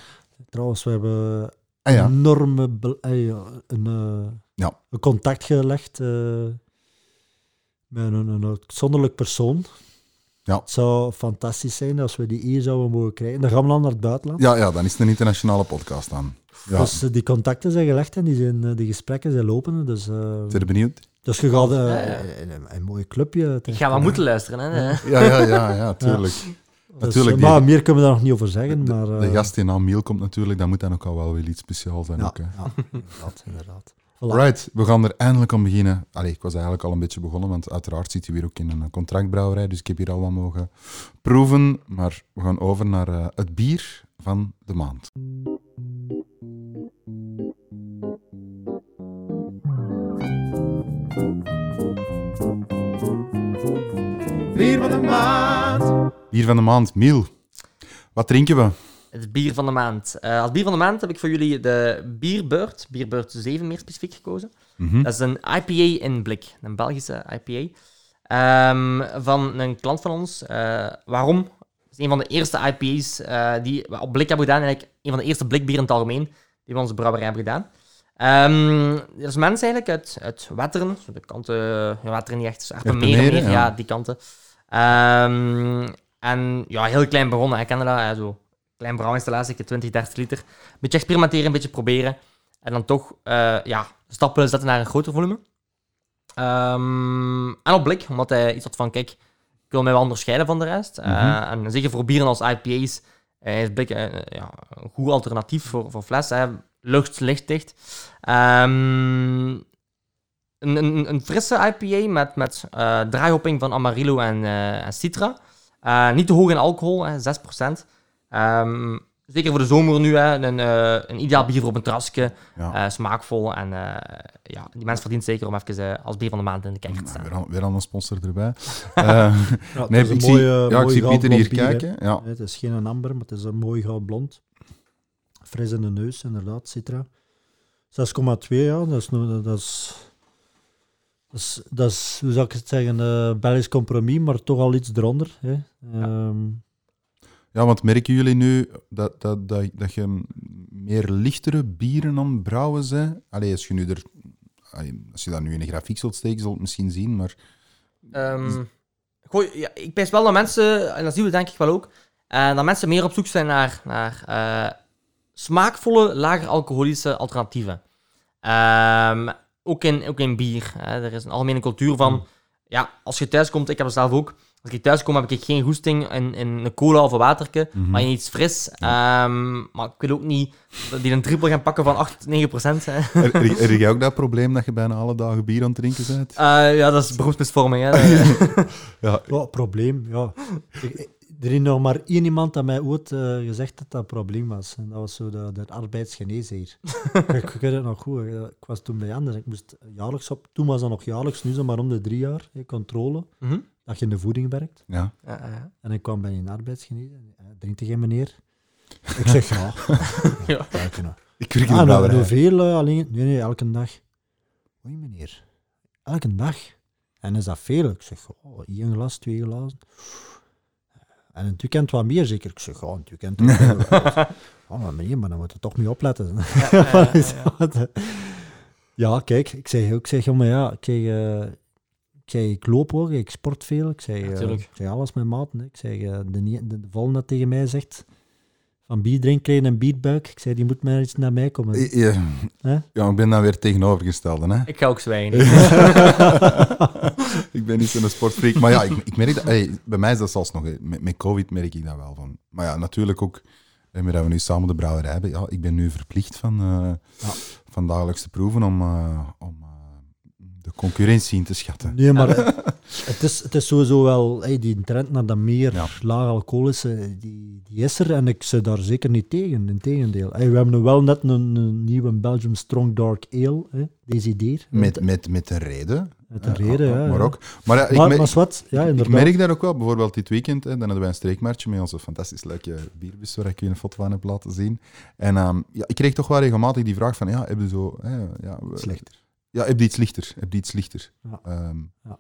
Trouwens, we hebben Ah ja, enorme eh, een, eh, Ja. een contact gelegd eh, met een, een uitzonderlijk persoon. Ja. Het zou fantastisch zijn als we die hier zouden mogen krijgen. Dan gaan we dan naar het buitenland. ja, ja, dan is het een internationale podcast aan. Ja, Dus eh, die contacten zijn gelegd en die, zijn, die gesprekken zijn lopende. Dus, zijn je benieuwd? dus je gaat Ja, ja. in een, een mooi clubje. Ik ga maar moeten luisteren. Hè. Ja, ja, ja, ja, tuurlijk. Dus, Natuurlijk, eh, die- maar meer kunnen we daar nog niet over zeggen. De, maar, de eh, gast die na Miel komt natuurlijk, dat moet dan ook al wel weer iets speciaals zijn. Ja, Ook, hè. ja, inderdaad. inderdaad. Voilà. Right, we gaan er eindelijk aan beginnen. Allee, ik was eigenlijk al een beetje begonnen, want uiteraard zit je weer ook in een contractbrouwerij, dus ik heb hier al wat mogen proeven. Maar we gaan over naar eh, het bier van de maand. Bier van de maand. Bier van de maand, Miel. Wat drinken we? Het bier van de maand. Eh, als bier van de maand heb ik voor jullie de Bierbeurt, Bierbeurt 7 meer specifiek gekozen. Mhm. Dat is een IPA in blik, een Belgische IPA. Ehm, van een klant van ons. Eh, waarom? Het is een van de eerste IPA's eh, die we op blik hebben gedaan. Eigenlijk een van de eerste blikbieren in het algemeen die we onze brouwerij hebben gedaan. Ehm er is mensen eigenlijk uit, uit Wetteren, de kanten, ja, Wetteren niet echt, Erpenmeren, meer, ja. ja. die kanten. Ehm, en ja, heel klein begonnen, ik kende dat, zo klein brouwinstallatie, 20, 30 liter. Een beetje experimenteren, een beetje proberen. En dan toch eh, ja, stappen zetten naar een groter volume. Ehm, en op blik, omdat hij iets had van, kijk, ik wil mij wel onderscheiden van de rest. Eh, Mhm. En zeker voor bieren als IPA's eh, is blik ja, een goed alternatief voor, voor fles. Hè. Lucht, lichtdicht. Ehm, een, een, een frisse IPA met, met draaihopping van Amarillo en, en Citra. Eh, niet te hoog in alcohol, hè, 6%. Ehm, zeker voor de zomer nu, hè, een, eh, een ideaal bier voor op een terrasje. Ja. eh, smaakvol. En eh, ja, die mens verdient zeker om even eh, als bier van de maand in de kijker te staan. weer, al, weer al een sponsor erbij. Ja, nee, een ik zie, mooie- ja, ik zie Pieter hier hè. kijken. Ja. Het is geen amber, maar het is een mooi goudblond. Fris in de neus, inderdaad, Citra. 6,2, ja, dat is, dat is, dat is, dat is, hoe zou ik het zeggen, een Belgisch compromis, maar toch al iets eronder. Hè. Ehm, ja, want merken jullie nu dat, dat, dat, dat je meer lichtere bieren aan het brouwen bent? Allee, als je, nu er, als je dat nu in een grafiek zult steken, zult je het misschien zien, maar... Ehm, gooi, ja, ik pijs wel dat mensen, en dat zien we denk ik wel ook, eh, dat mensen meer op zoek zijn naar, naar eh, smaakvolle, lager alcoholische alternatieven. Ehm, ook, in, ook in bier. Hè. Er is een algemene cultuur van, ja, als je thuis komt, ik heb het zelf ook, als ik thuis kom heb ik geen goesting in, in een cola of een waterke, Mhm. maar in iets fris. Ehm, maar ik wil ook niet dat die een trippel gaan pakken van 8, 9 procent. Hè. Er jij ook dat probleem dat je bijna alle dagen bier aan het drinken bent? Eh, ja, dat is beroepsmisvorming. Hè. Ja, ja, probleem, ja. Ik- er is nog maar één iemand dat mij ooit eh, gezegd dat dat een probleem was. En dat was zo de, de arbeidsgeneesheer. ik, ik weet het nog goed. hè. Ik was toen bij Anders. Ik moest jaarlijks op... Toen was dat nog jaarlijks, nu dat maar om de drie jaar. hè, controle. Mhm. Dat je in de voeding werkt. ja. Ja, ja. En ik kwam bij een arbeidsgeneesheer. Eh, Drinkt jij meneer? Ik zeg ja. Ja. Kijk, nou. Ik werk Ah, nou, hoeveel eh, alleen? Nee, nee, elke dag. Oei, meneer. Elke dag. En is dat veel? Ik zeg, oh, één glas, twee glazen. En in het weekend wat meer zeker. Ik zeg, oh, in het weekend ook. Oh, maar meneer, maar dan moet je toch mee opletten. Ja, ja, ja, ja. ja, kijk, ik zeg, ik zeg, maar ja, ik zeg, eh, ik, zeg, ik loop ook, ik sport veel. Ik zeg, Ja, eh, tuurlijk. ik zeg alles met maten. Ik zeg, eh, de, de, de tegen mij zegt, van bier drinken een bierbuik. Ik zeg, die moet maar eens naar mij komen. Ja, Hè? ja, ik ben dan weer tegenovergestelde. Hè? Ik ga ook zwijgen. ik ben niet zo'n sportfreak. Maar ja, ik, ik merk dat... hey, bij mij is dat zelfs nog... Met, met COVID merk ik dat wel. Van. Maar ja, natuurlijk ook... eh, met dat we nu samen de brouwerij hebben. Ja, ik ben nu verplicht van, eh, Ja. van dagelijks te proeven om, eh, om eh, de concurrentie in te schatten. Nee, maar eh, het, is, het is sowieso wel, hey, die trend naar dat meer Ja. laag alcoholische, die, die is er en ik zit daar zeker niet tegen. Integendeel. Hey, we hebben nu wel net een, een nieuwe Belgium Strong Dark Ale, hè, Desideer. Met, met, met een reden. Met een Eh, reden, ja. Maar ook... Maar, ja, ik, maar, merk- maar wat? Ja, ik merk dat ook wel. Bijvoorbeeld dit weekend, hè, dan hadden wij een streekmarktje met onze fantastisch leuke bierbus, waar ik je een foto van heb laten zien. En ehm, ja, ik kreeg toch wel regelmatig die vraag van, ja, heb je zo... Hè, ja, we- Slechter. Ja, heb je iets lichter? Heb je iets lichter? Ja. Ehm, Ja.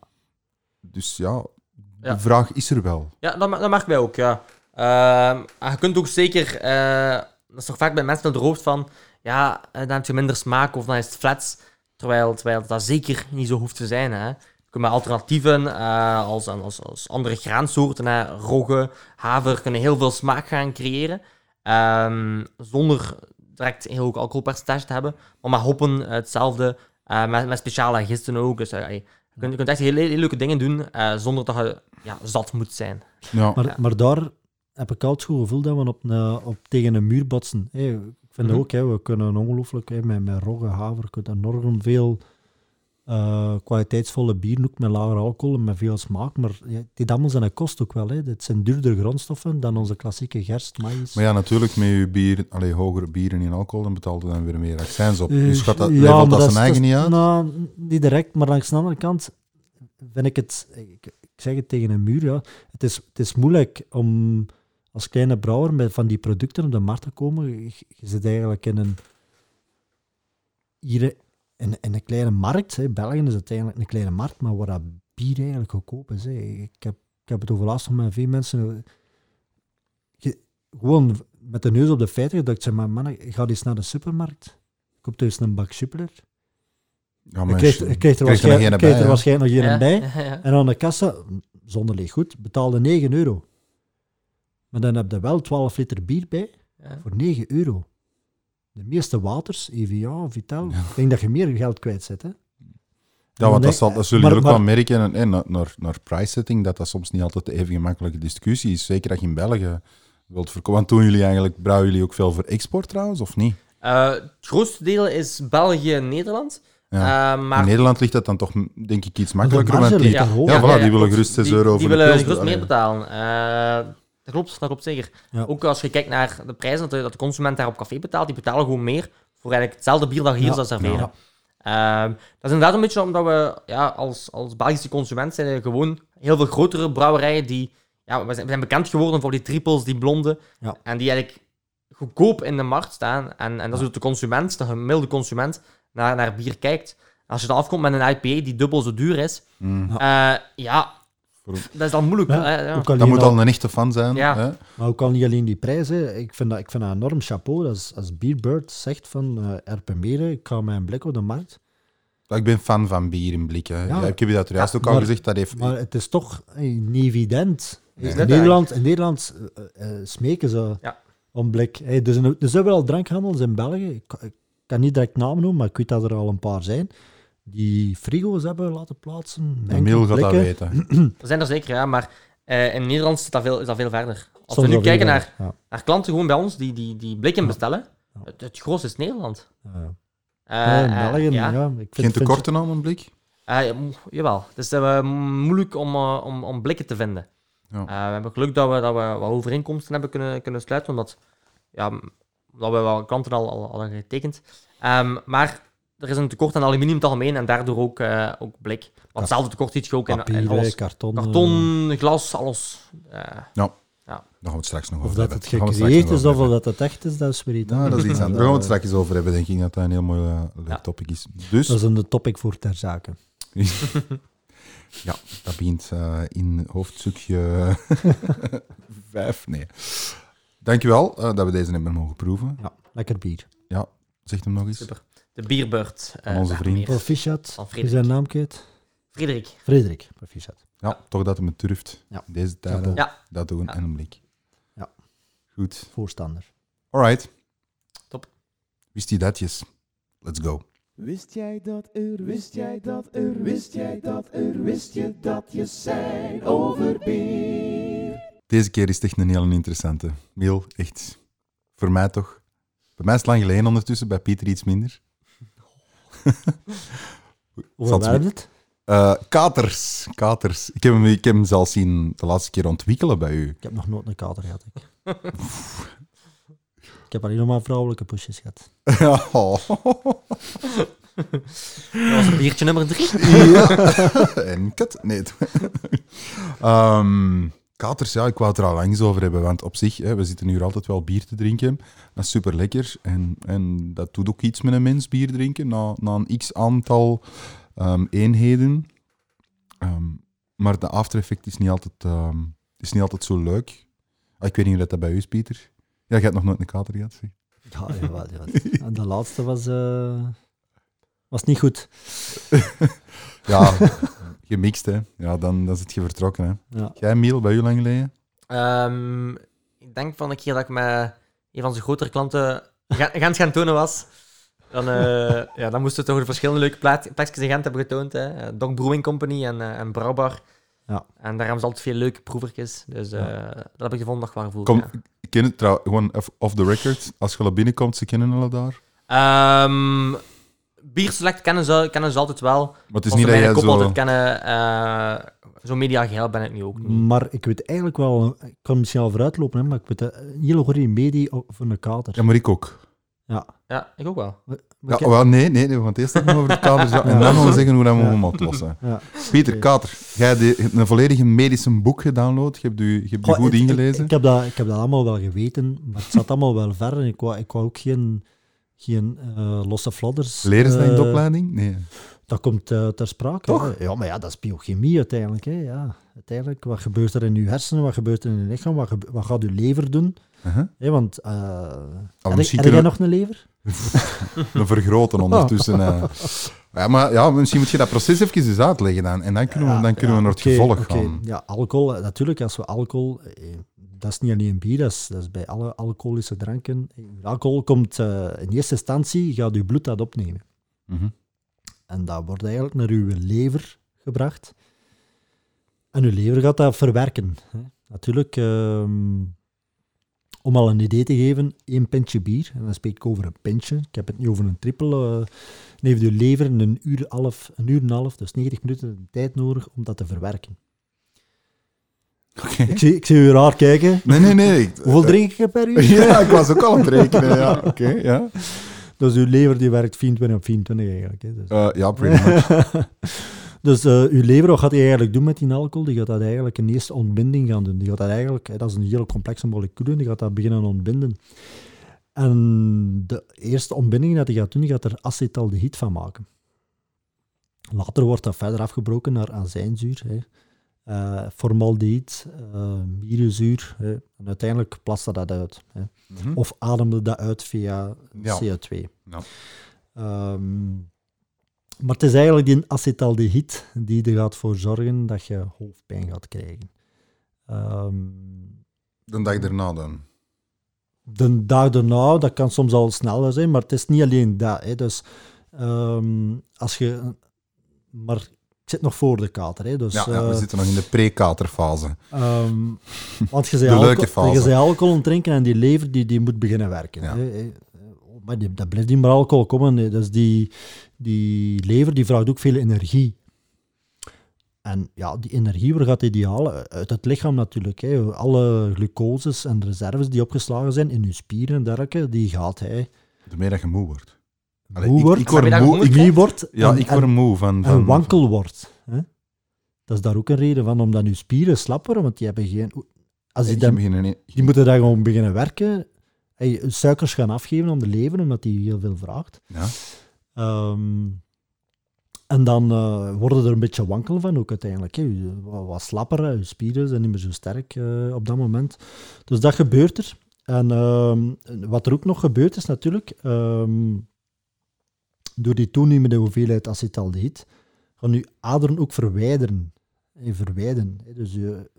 Dus ja, de Ja. vraag is er wel. Ja, dat, dat merken wij ook, ja. Ehm, je kunt ook zeker... eh, dat is toch vaak bij mensen naar het hoofd van... Ja, eh, dan heb je minder smaak of dan is het flats. Terwijl, terwijl dat zeker niet zo hoeft te zijn, hè. Je kunt met alternatieven, eh, als, als, als andere graansoorten, hè, rogge, haver, kunnen heel veel smaak gaan creëren. Ehm, zonder direct heel hoog alcoholpercentage te hebben. Maar met hoppen hetzelfde. Eh, met, met speciale gisten ook. Dus eh, je, kunt, je kunt echt hele, hele leuke dingen doen, eh, zonder dat je ja, zat moet zijn. Ja, Maar, Ja. maar daar heb ik altijd het goed gevoel dat we op, een- op, tegen een muur botsen. Hey, ik vind Mhm. ook, hè, we kunnen ongelooflijk hè, met, met rogge, haver, kunnen enorm veel eh, kwaliteitsvolle bieren, ook met lager alcohol en met veel smaak. Maar ja, die allemaal zijn kost ook wel. Hè. Dit zijn duurdere grondstoffen dan onze klassieke gerst, maïs. maar ja, natuurlijk, met je bier, allee, hogere bieren in alcohol, dan betaalt je dan weer meer accijns op. Eh, Dus gaat dat, ja, dat is- zijn eigen niet uit? Nou, niet direct, maar langs de andere kant vind ik het, ik, ik zeg het tegen een muur, ja. het, is, het is moeilijk om als kleine brouwer met van die producten op de markt te komen. Je, je zit eigenlijk in een, hier in, in een kleine markt, hè. België is het eigenlijk een kleine markt, maar waar dat bier eigenlijk goedkoop is. Hè. Ik, heb, ik heb het over laatst nog met veel mensen, je- gewoon met de neus op de feiten, dat ik zeg, maar mannen, ga eens naar de supermarkt. Koop dus een bak Jupiler. Ja, Je krijgt, je- je krijgt er, er waarschijnlijk, bij, krijgt er waarschijnlijk nog bij. ja, ja. En aan de kassa, zonder leeg goed, betaalde 9 euro. Maar dan heb je wel 12 liter bier bij Ja. voor 9 euro. De meeste waters, EVA, Vital, ik denk dat je meer geld kwijt zet. Hè? Ja, want dat, zal, dat zullen jullie ook maar- wel merken en, en naar, naar, naar price setting, dat dat soms niet altijd even gemakkelijke discussie is. Zeker dat je in België wilt verkopen. Want doen jullie eigenlijk, brouwen jullie ook veel voor export trouwens, of niet? Eh, het grootste deel is België en Nederland. Ja. Eh, maar In Nederland ligt dat dan toch, denk ik, iets makkelijker. Want die, ja, hoger. voilà, die willen gerust 6 Die- euro Die voor de willen gerust meer betalen. Eh, Dat klopt, dat klopt zeker. Ja. Ook als je kijkt naar de prijzen dat de, dat de consument daar op café betaalt, die betalen gewoon meer voor eigenlijk hetzelfde bier dat hier Ja. zou serveren. Ja. Ehm, dat is inderdaad een beetje omdat we ja, als, als Belgische consument zijn er gewoon heel veel grotere brouwerijen die... Ja, we zijn, we zijn bekend geworden voor die triples, die blonde. En die eigenlijk goedkoop in de markt staan. En, en dat is hoe de consument, de gemiddelde consument, naar, naar bier kijkt. Als je dan afkomt met een IPA die dubbel zo duur is, Mm. ja, ja Voor- dat is dan moeilijk. Ja, hè, ja. ook Dat moet al- al een echte fan zijn. Ja. Hè? Maar ook al niet alleen die prijzen. Ik vind dat, ik vind dat enorm chapeau. Als, als Beerbird zegt van uh, Erpenmeren, ik ga mijn blik op de markt. Ik ben fan van bier in blik. Hè. Ja. Ja, ik heb je dat juist ook al maar- gezegd. Dat heeft... Maar het is toch eh, niet evident. Nee. in, Nederland, in Nederland eh, eh, smeken ze Ja. om blik. Hey, er, zijn, er zijn wel drankhandels in België. Ik, ik kan niet direct namen noemen, maar ik weet dat er al een paar zijn. Die frigo's hebben laten plaatsen. De Mil gaat dat weten. Er zijn er zeker, ja, maar eh, in Nederland is dat veel, is dat veel verder. Als Soms we nu kijken naar, ja. naar klanten gewoon bij ons die, die, die blikken Ja. bestellen, het, het grootste is Nederland. Ja. Eh, eh, België, ja. ja. ik vind, Geen tekorten aan een blik? Jawel, het is moeilijk om, om, om blikken te vinden. Ja. Eh, we hebben geluk dat we, dat we wat overeenkomsten hebben kunnen, kunnen sluiten, omdat ja, dat we wel klanten al, al, al hebben getekend. Ehm, maar er is een tekort aan aluminium in het algemeen en daardoor ook, eh, ook blik. Want hetzelfde tekort ziet je ook in, alles. karton. Karton, glas, alles. Eh, Daar gaan we het straks nog Of over dat hebben. het gaan we straks gecreëerd nog is over of hebben. dat het echt is, dat is weer iets Ja, dat is iets anders. Daar gaan we het straks over hebben, denk ik. Dat dat een heel mooi eh, leuk Ja. topic is. Dus, Dat is een topic voor ter zake. ja, dat begint eh, in hoofdstukje vijf. Nee. Dankjewel eh, dat we deze hebben mogen proeven. Ja, lekker bier. Zeg hem nog eens. Super. De bierbeurt. eh, Van onze vriend. Proficiat. Van Wie Frederik. zijn naam kwijt? Frederik. Frederik. Proficiat. Ja, toch dat hem het durft. Ja. Deze tijden. Ja. dat doen Ja. en een blik. Ja. Goed. Voorstander. Alright. Top. Wist je datjes? Let's go. Wist jij dat er, wist jij dat er, wist jij dat er, wist je dat je zijn over bier? Deze keer is het echt een heel interessante. Miel, echt. Voor mij toch. Bij mij is het lang geleden ondertussen, bij Pieter iets minder. Hoe werkt het? Eh, katers. Katers. Ik heb, hem, ik heb hem zelfs zien de laatste keer ontwikkelen bij u. Ik heb nog nooit een kater gehad. Ik, ik heb alleen nog maar vrouwelijke pushes gehad. Oh. Dat was een biertje nummer drie. ja. en kut. Nee. Ehm, katers, ja, ik wou het er al lang eens over hebben. Want op zich, hè, we zitten hier altijd wel bier te drinken. Dat is super lekker. En, en dat doet ook iets met een mens, bier drinken. Na, na een x aantal ehm, eenheden. Ehm, maar de after effect is niet altijd, ehm, is niet altijd zo leuk. Ah, ik weet niet hoe dat, dat bij u is, Pieter. Ja, je hebt nog nooit een kater gehad. zeg. Ja, jawel, jawel. En de laatste was, eh, was niet goed. Ja, gemixt, hè. Ja, dan, dan zit je vertrokken, hè. Ja. Jij, Miel, bij u lang geleden? Ehm, ik denk van een keer dat ik met een van zijn grotere klanten Gent gaan tonen was. Dan, eh, ja, dan moesten we toch de verschillende leuke plaat- plekjes in Gent hebben getoond. Hè. Eh, Dog Brewing Company en, eh, en Brouwbar. Ja. En daar hebben ze altijd veel leuke proevertjes. Dus eh, dat heb ik gevonden nog waar gevoel. Kom, ja. ken het trouwens, gewoon off- the record. Als je al binnenkomt, ze kennen alle daar. Ehm, Bierselect kennen ze, kennen ze altijd wel. Maar het is niet dat mijn jij kop zo... altijd kennen. eh zo mediageheel ben ik nu ook niet. Maar ik weet eigenlijk wel, ik kan misschien al vooruitlopen, hè, maar ik weet eh, een hele goede medie van een kater. Ja, maar ik ook. Ja, ik ook wel. Maar Ja, ik- wel, nee, nee, nee, want eerst hebben we over de kaders ja, en dan gaan we zeggen hoe dat we Ja. hem moeten lossen. ja. Pieter, Oké. Kater, jij hebt de- een volledige medische boek gedownload. Je hebt je hebt goed ik- ik- ingelezen. Ik, heb dat, ik heb dat allemaal wel geweten, maar het zat allemaal wel ver en ik wou, ik wou ook geen, geen eh, losse flodders. Leren ze dat in de eh, opleiding? Nee. Dat komt eh, ter sprake. Toch? hè. Ja, maar ja, dat is biochemie uiteindelijk. Hè. Ja, uiteindelijk, wat gebeurt er in uw hersenen, wat gebeurt er in uw lichaam, wat, wat gaat uw lever doen? Hè, want, uh, heb, jij nog een lever? we vergroten ondertussen. Ja, maar ja, misschien moet je dat proces even eens uitleggen dan. En dan kunnen we, dan kunnen we naar het gevolg gaan. Ja, alcohol, natuurlijk, als we alcohol... eh, Dat is niet alleen bier, dat is, dat is bij alle alcoholische dranken. Alcohol komt eh, in eerste instantie, gaat uw bloed dat opnemen. Mhm. En dat wordt eigenlijk naar uw lever gebracht. En uw lever gaat dat verwerken. Hè. Natuurlijk, ehm, om al een idee te geven, één pintje bier, en dan spreek ik over een pintje, ik heb het niet over een trippel, eh, dan heeft uw lever een uur, half, een uur en een half, dus 90 minuten de tijd nodig om dat te verwerken. Ik zie, ik zie u raar kijken. Nee, nee, nee. ik- Hoeveel drink je per uur? Ja, ik was ook al aan het rekenen. Ja, oké, ja. Dus uw lever die werkt 24 op 24 eigenlijk. Hè. Dus, Eh, ja, pretty much. dus eh, uw lever, wat gaat hij eigenlijk doen met die alcohol? Die gaat dat eigenlijk een eerste ontbinding gaan doen. Die gaat dat eigenlijk, hè, dat is een hele complexe molecuul, die gaat dat beginnen ontbinden. En de eerste ontbinding dat hij gaat doen, die gaat er acetaldehyd van maken. Later wordt dat verder afgebroken naar azijnzuur, hè. Eh, formaldehyd, eh myriezuur. Hè. En uiteindelijk plast dat uit. Hè. Mhm. Of ademde dat uit via Ja. CO2. Ja. Ehm, maar het is eigenlijk die acetaldehyd die er gaat voor zorgen dat je hoofdpijn gaat krijgen. Ehm, De dag daarna dan. de dag daarna, dat kan soms al sneller zijn, maar het is niet alleen dat. Hè. Dus, ehm, als je, maar ik zit nog voor de kater. Hè. Dus, Ja, ja, we eh, zitten nog in de pre-katerfase. Ehm, want je zei alcohol, je zei alcohol drinken en die lever die, die moet beginnen werken. Ja. Hè, hè. Maar die, dat blijft niet meer alcohol komen. Dus die, die lever die vraagt ook veel energie. En ja, die energie, waar gaat die die halen? Uit het lichaam natuurlijk. Hè. Alle glucoses en reserves die opgeslagen zijn in je spieren en dergelijke, die gaat hij De meer dat je moe wordt. Allee, moe ik, wordt, ik word moe. Ik, moe wordt ja, en, ik word moe van... van en wankel wordt. Hè? Dat is daar ook een reden van, omdat je spieren slap worden, want die hebben geen... Als die, dan, begin niet- die moeten daar gewoon beginnen werken. Hey, suikers gaan afgeven om de lever, omdat die heel veel vraagt. Ja. Ehm, en dan eh, worden er een beetje wankel van ook uiteindelijk. Hè. Je- Wat, slapper, hè. je spieren zijn niet meer zo sterk eh, op dat moment. Dus dat gebeurt er. En ehm, wat er ook nog gebeurt is natuurlijk, ehm, door die toenemende hoeveelheid acetaldehyd, gaan je aderen ook verwijderen. En verwijderen. hè. Dus je,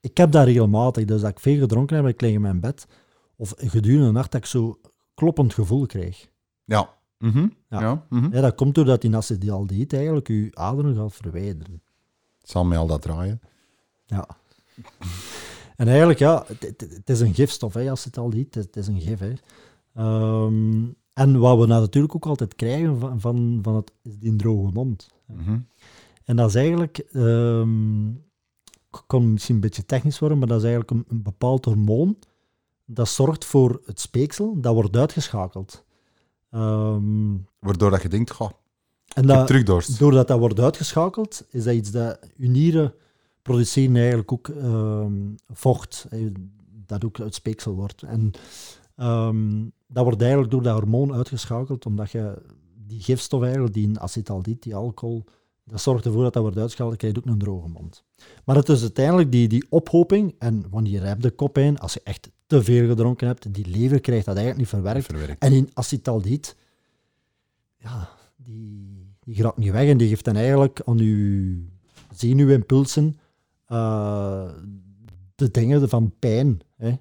ik heb dat regelmatig, dus dat ik veel gedronken heb, ik lig in mijn bed, of gedurende de nacht dat ik zo kloppend gevoel krijg. Ja. Mhm. Ja. Ja. mhm. Ja, dat komt doordat die acetaldehyd eigenlijk je aderen gaat verwijderen. Zal mij al dat draaien. Ja. En eigenlijk, ja, het, het- het is een gifstof, hè, acetaldehyd. Het, het is een gif, hè. Ehm, en wat we nou natuurlijk ook altijd krijgen van, van, van het, is die droge mond. Mhm. En dat is eigenlijk, ehm ik kan misschien een beetje technisch worden, maar dat is eigenlijk een, een bepaald hormoon dat zorgt voor het speeksel, dat wordt uitgeschakeld. Ehm, Waardoor dat je denkt, goh, en dat, terugdorst. doordat dat wordt uitgeschakeld, is dat iets dat nieren produceren eigenlijk ook ehm, vocht, hè, dat ook uit speeksel wordt. En dat wordt eigenlijk door dat hormoon uitgeschakeld, omdat je die gifstof eigenlijk, die acetaldehyd, die alcohol, dat zorgt ervoor dat dat wordt uitgeschakeld, dan krijg je ook een droge mond. Maar het is uiteindelijk die, die ophoping, en wanneer heb je koppijn, als je echt te veel gedronken hebt, die lever krijgt dat eigenlijk niet verwerkt. Verwerkt. En in acetaldehyd, ja, die, die gaat niet weg en die geeft dan eigenlijk aan uw zenuwimpulsen eh, de dingen van pijn. Hè.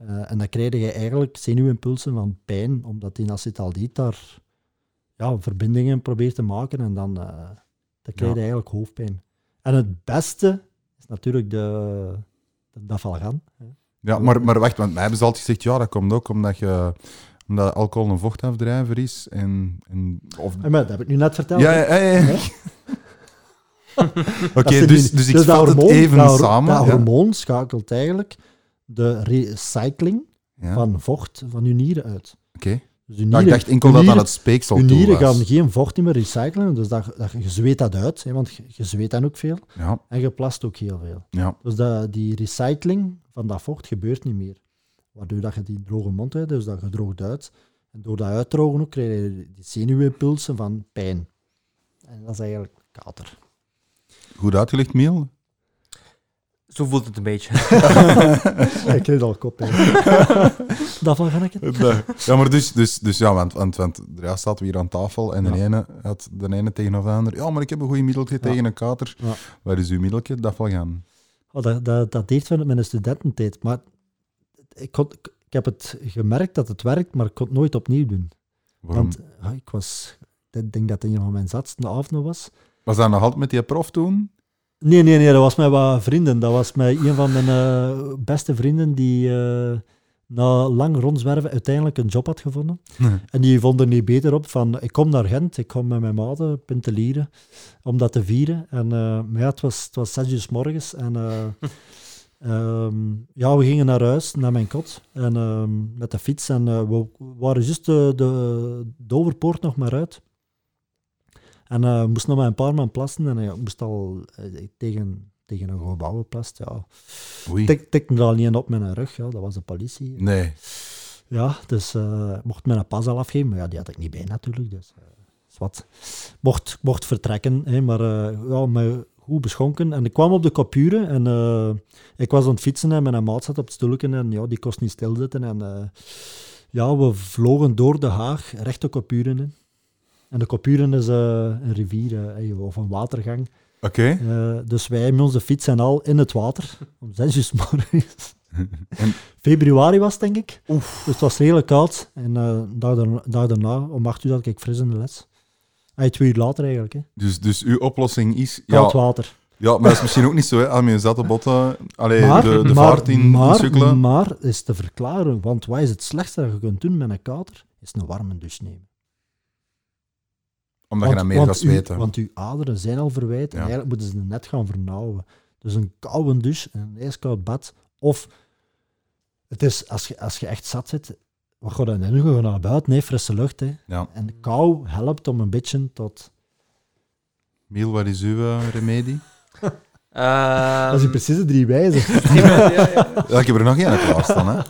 Eh, en dan krijg je eigenlijk zenuwimpulsen van pijn, omdat die acetaldehyd daar ja, verbindingen probeert te maken en dan, eh dan krijg je Ja. eigenlijk hoofdpijn. En het beste is natuurlijk de, de dafalgan. hè. Ja, maar, maar wacht, want mij hebben ze altijd gezegd, ja, dat komt ook omdat, je, omdat alcohol een vochtafdrijver is. En, en, of, En maar, dat heb ik nu net verteld. ja, ja, ja. ja. Oké, dus, dus ik dat vat het even dat samen. Dat ja. hormoon schakelt eigenlijk de recycling Ja, van vocht van uw nieren uit. Oké. Dus Ja, ik nieren, dacht enkel dat aan nieren- het speeksel toe nieren was. gaan geen vocht meer recyclen, dus dat, dat, je zweet dat uit, hè, want je, je zweet dan ook veel Ja, en je plast ook heel veel. ja. Dus dat, die recycling van dat vocht gebeurt niet meer. Waardoor dat je die droge mond hebt, dus dat je droogt uit. En door dat uitdrogen ook krijg je die zenuwimpulsen van pijn. En dat is eigenlijk kater. Goed uitgelegd, Miel. Zo voelt het een beetje. ik krijg al kop. Daarvan ga ik het. Ja, maar dus, dus, dus ja, want, want, want daar zaten we hier aan tafel en de Ja. ene had de ene tegenover de ander. Ja, maar ik heb een goed middeltje tegen een kater. Ja. Waar is uw middeltje? Dat zal gaan. Oh, dat, dat, dat deed van mijn studententijd. Maar ik, kon, ik, heb het gemerkt dat het werkt, maar ik kon het nooit opnieuw doen. Waarom? Want ah, ik was, ik denk dat het een van mijn zatste avonden was. Was dat nog altijd met die prof toen? Nee, nee, nee, dat was met wat vrienden. Dat was met een van mijn eh, beste vrienden die eh, na lang rondzwerven uiteindelijk een job had gevonden. Nee. En die vond er niet beter op van, ik kom naar Gent, ik kom met mijn maten pintelieren om dat te vieren. En, eh, maar ja, het was, het was zes uur morgens en eh, Ehm, ja, we gingen naar huis, naar mijn kot, en, ehm, met de fiets. En we waren juist de, de, de overpoort nog maar uit. En we moesten nog maar een paar man plassen. En ik moest al eh, tegen, tegen een gebouw geplast. Ja. Tik, tikte er al niet op met een rug, ja, dat was de politie. Nee. Ja, dus eh, ik mocht mijn pas al afgeven, maar ja, die had ik niet bij natuurlijk. Dus wat. Mocht, mocht vertrekken, hè, maar ja, me goed beschonken. En ik kwam op de Capure en ik was aan het fietsen en mijn maat zat op het stoelje en ja, die kost niet stilzitten. En ja, we vlogen door de Haag, recht de in. En de Capure is eh, een rivier eh, of een watergang. Oké. Eh, dus wij met onze fiets en al in het water, om zes uur 's morgens. En- Februari was het, denk ik. Dus het was redelijk koud. En een dag, daarna, dag daarna, om acht uur, had ik fris in de les. Ah, twee uur later eigenlijk, hè. Dus, dus uw oplossing is... koud Ja, water. ja, maar dat is misschien ook niet zo, hè. Als je zatte botten... Allee, maar, de, de maar, vaart in, maar, insukkelen. maar is te verklaren, want wat is het slechtste dat je kunt doen met een kater? Is een warme douche nemen. Omdat je dan meer gaat zweten. want uw aderen zijn al verwijt en eigenlijk moeten ze net gaan vernauwen. Dus een koude douche en een ijskoud bad. Of het is, als je, als je echt zat zit, wat ga je dan doen? Ga je naar buiten? Nee, frisse lucht. Hè. Ja. En kou helpt om een beetje tot... Miel, wat is uw eh, remedie? Ehm, dat is precies de drie wijzen. ja, ja, ja. Ja, ik heb er nog één klaar staan, hè.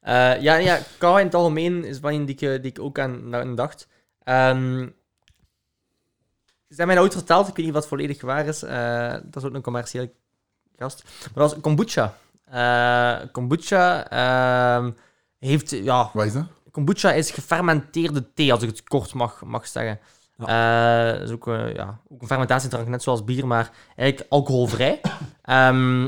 Eh, ja, ja, kou in het algemeen is wat die ik, die ik ook aan, aan dacht. Ehm ze hebben mij ooit verteld, ik weet niet wat volledig waar is. eh, dat is ook een commerciële gast. Maar dat was kombucha. Eh, kombucha ehm, heeft, ja, Wat is dat? kombucha is gefermenteerde thee, als ik het kort mag, mag zeggen. Eh, dat is ook, eh, ja, ook een fermentatiedrank, net zoals bier, maar eigenlijk alcoholvrij.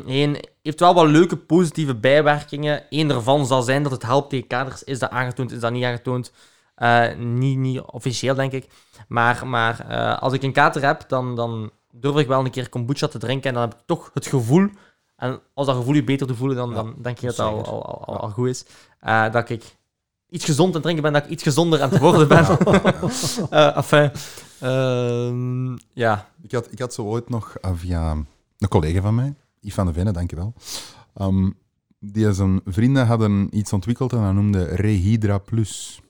Één, heeft wel wat leuke positieve bijwerkingen. Eén daarvan zal zijn dat het helpt tegen kaders. Is dat aangetoond, is dat niet aangetoond? Eh, niet, niet officieel, denk ik. Maar, maar eh, als ik een kater heb, dan, dan durf ik wel een keer kombucha te drinken. En dan heb ik toch het gevoel... En als dat gevoel je beter te voelen, dan, Ja, dan denk je dat dat al, al, al, goed is. Eh, dat ik iets gezond aan het drinken ben, dat ik iets gezonder aan het worden ben. Eh, enfin, ehm, ja. Ik had, ik had zo ooit nog via een collega van mij, Yves van de Venne, dankjewel. Um, die zijn vrienden hadden iets ontwikkeld en dat noemde Rehydra Plus.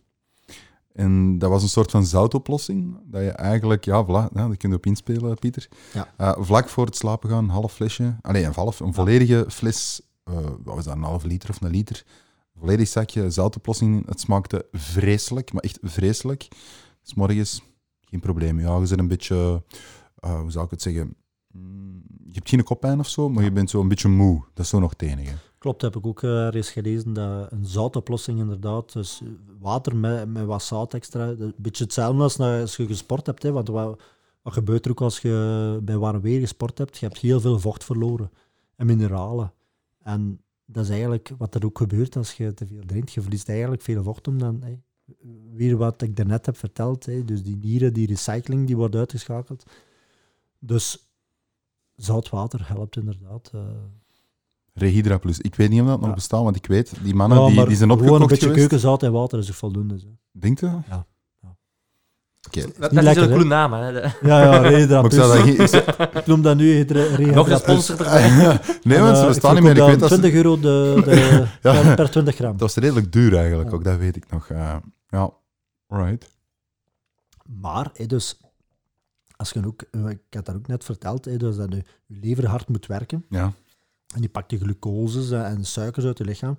En dat was een soort van zoutoplossing, dat je eigenlijk, ja, voilà, ja, daar kun je op inspelen, Pieter. Ja. Eh, vlak voor het slapen gaan, een half flesje, alleen een, half, een volledige fles, eh, wat was dat, een half liter of een liter, een volledig zakje zoutoplossing. Het smaakte vreselijk, maar echt vreselijk. S morgens geen probleem. Ja, je zit een beetje, eh, hoe zou ik het zeggen, je hebt geen koppijn of zo, maar je bent zo een beetje moe. Dat is zo nog het enige. Klopt, heb ik ook eh, ergens gelezen dat een zoutoplossing inderdaad, dus water met, met wat zout extra, een beetje hetzelfde als als je gesport hebt. Hè, want wat, wat gebeurt er ook als je bij warm weer gesport hebt? Je hebt heel veel vocht verloren en mineralen. En dat is eigenlijk wat er ook gebeurt als je te veel drinkt. Je verliest eigenlijk veel vocht om dan... hè, weer wat ik daarnet heb verteld, hè, dus die nieren, die recycling, die wordt uitgeschakeld. Dus zout water helpt inderdaad. eh. Rehydra Plus. Ik weet niet of dat nog bestaat, want ik weet, die mannen Ja, die, die zijn Gewoon een opgekocht beetje geweest. keukenzout en water is er voldoende. Zo. Denkt u? Ja, ja. Oké. Dat, is lekker, een hè? coole naam, hè. Ja, ja, Redra Maar ik zou dat Plus. ik noem dat nu Redra Nog een Plus. sponsor erbij. nee, want ze eh, bestaan niet meer. Ik weet dat ze- 20 euro de, de, Ja. per, per 20 gram. dat was redelijk duur eigenlijk, Ja. ook dat weet ik nog. eh. ja, right. Maar, dus, als je ook, eh, ik had dat ook net verteld, hè, dus dat je, je lever hard moet werken. Ja. En die pakt de glucoses eh, en suikers uit je lichaam.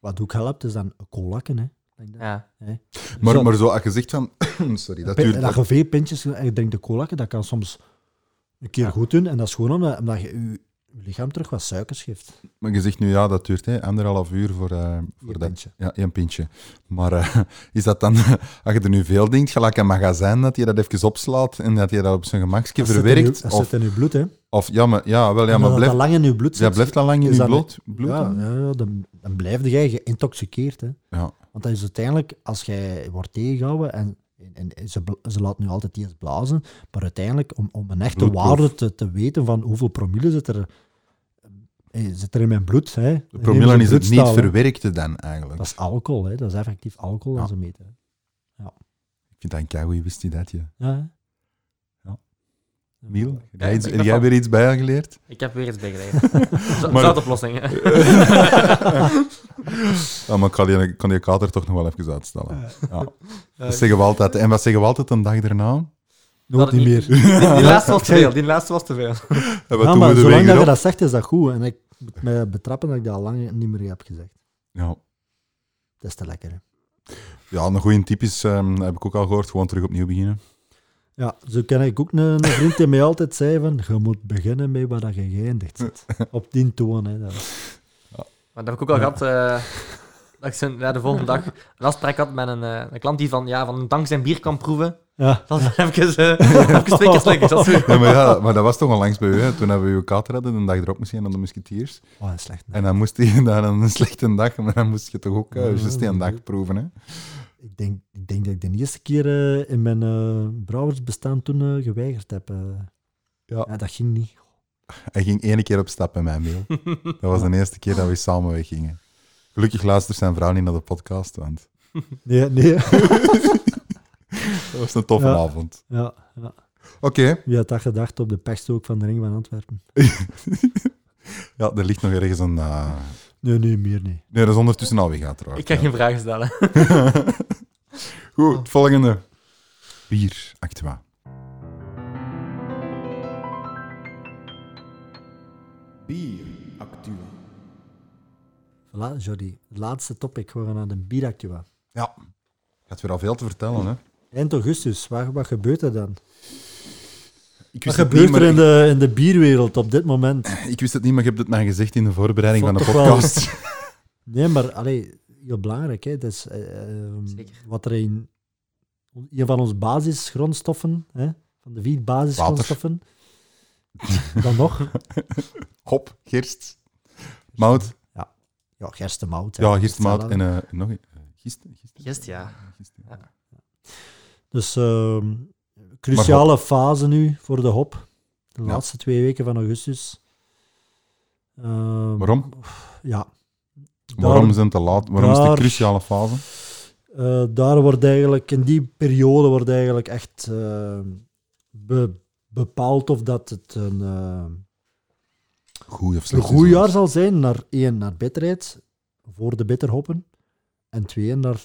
Wat ook helpt, is dan colakken. Hè. Denk dat. Ja. Maar, Zo- maar zo, als je zegt van... Sorry, dat Pe- duurt... dat je veel pintjes en je drinkt de colakken, dat kan soms een keer Ja. goed doen. En dat is gewoon omdat, omdat je je je lichaam terug wat suikers geeft. Maar je zegt nu, ja, dat duurt hè, anderhalf uur voor, eh, voor Eén dat... pintje. Ja, één pintje. Maar eh, is dat dan, als je er nu veel denkt, gelijk een magazijn, dat je dat even opslaat en dat je dat op zijn gemakje verwerkt? Dat zit in je bloed, hè. of ja, maar, ja, wel, ja, maar blijft, dat lang in je bloed zit, ja, blijft dat lang in je bloed? bloed ja, dan? ja, dan, dan blijf jij geïntoxiceerd. Hè. Ja. Want dat is uiteindelijk, als jij wordt tegengehouden, en, en, ze, ze laten nu altijd eerst blazen, maar uiteindelijk, om, om een echte Bloedproef. waarde te, te weten van hoeveel promille zit er, zit er in mijn bloed. Hè. De promille is het niet verwerkte dan eigenlijk. Dat is alcohol, hè. dat is effectief alcohol Ja. dat ze meten. hè. Ik vind dat een keigoeie wist je dat, je. Ja. Ja. Miel, Ja, jij, heb jij van- weer iets bijgeleerd? Ik heb weer iets bijgeleerd. Zo- Maar- Zoutoplossing. Ja, maar ik kan die, kan die kater toch nog wel even uitstellen. Ja. Dat zeggen we altijd. En wat zeggen we altijd een dag daarna? Nooit niet meer. Die, die laatste was te veel. Die laatste was te veel. Ja, doen maar we de zolang dat je dat zegt, is dat goed. En ik moet mij betrappen dat ik dat al lang niet meer heb gezegd. Ja. Dat is te lekker, hè. ja, een goede tip is, ehm, heb ik ook al gehoord, gewoon terug opnieuw beginnen. Ja, zo ken ik ook een, een vriend die mij altijd zei van, je moet beginnen met waar dat je geëindigd zit. Op die toon, hè. Dat was- Maar dat heb ik ook al gehad. eh, dat ik zo- ja, de volgende dag een afspraak had met een, eh, een klant die van, ja, van een dank zijn bier kan proeven. Ja, eh, ik eens twee keer slikken. Dat is. Ja, maar, ja, maar dat was toch al langs bij u. Hè? Toen hebben we uw kater hadden, een dag erop misschien aan de Musketeers. oh, dat is slecht. En dan moest hij dan een slechte dag, maar dan moest je toch ook uh, juist die een dag proeven. Hè? Ik denk, ik denk dat ik de eerste keer eh, in mijn uh, brouwersbestaan toen eh, geweigerd heb. eh. Ja. ja, dat ging niet. Hij ging één keer op stap in mijn mail. Dat was de eerste keer dat we samen weggingen. Gelukkig luistert zijn vrouw niet naar de podcast, want Nee, nee. dat was een toffe Ja. avond. ja, ja. Oké, Wie had dat gedacht op de pechstook van de ring van Antwerpen? ja, er ligt nog ergens een... eh, Nee, nee, meer niet. Nee, dat is ondertussen al weggegaan trouwens. Ik ga Ja. geen vragen stellen. Goed, het volgende. Bier, Actua. Bier Actua. Voilà, Jordi. Laatste topic. We gaan naar de bieractua. Ja, je had weer al veel te vertellen, hè? Eind augustus, wat, wat gebeurt er dan? Ik Wat wist, gebeurt niet, er in de, in de bierwereld op dit moment? ik, ik wist het niet, maar je hebt het mij gezegd in de voorbereiding van de wel- podcast. Nee, maar allee, heel belangrijk. Hè? Dat is, eh, ehm, Zeker. wat er in een van onze basisgrondstoffen, hè? van de vier basisgrondstoffen, dan nog, Hop, gerst, mout. ja, gerstemout. hè. Ja, gerstemout Hetzelfde. en nog een- eh, gist. gist, Gist, ja. gist, ja. Dus ehm, cruciale fase nu voor de hop. De Ja. laatste twee weken van augustus. Ehm, Waarom? Ja. Waarom Daar- zijn het te laat? Waarom is het daar- een cruciale fase? Eh, daar wordt eigenlijk, in die periode wordt eigenlijk echt eh, be- bepaald of dat het een, Goed of een goed jaar zal zijn. Naar één, naar bitterheid, voor de bitterhoppen. En twee, naar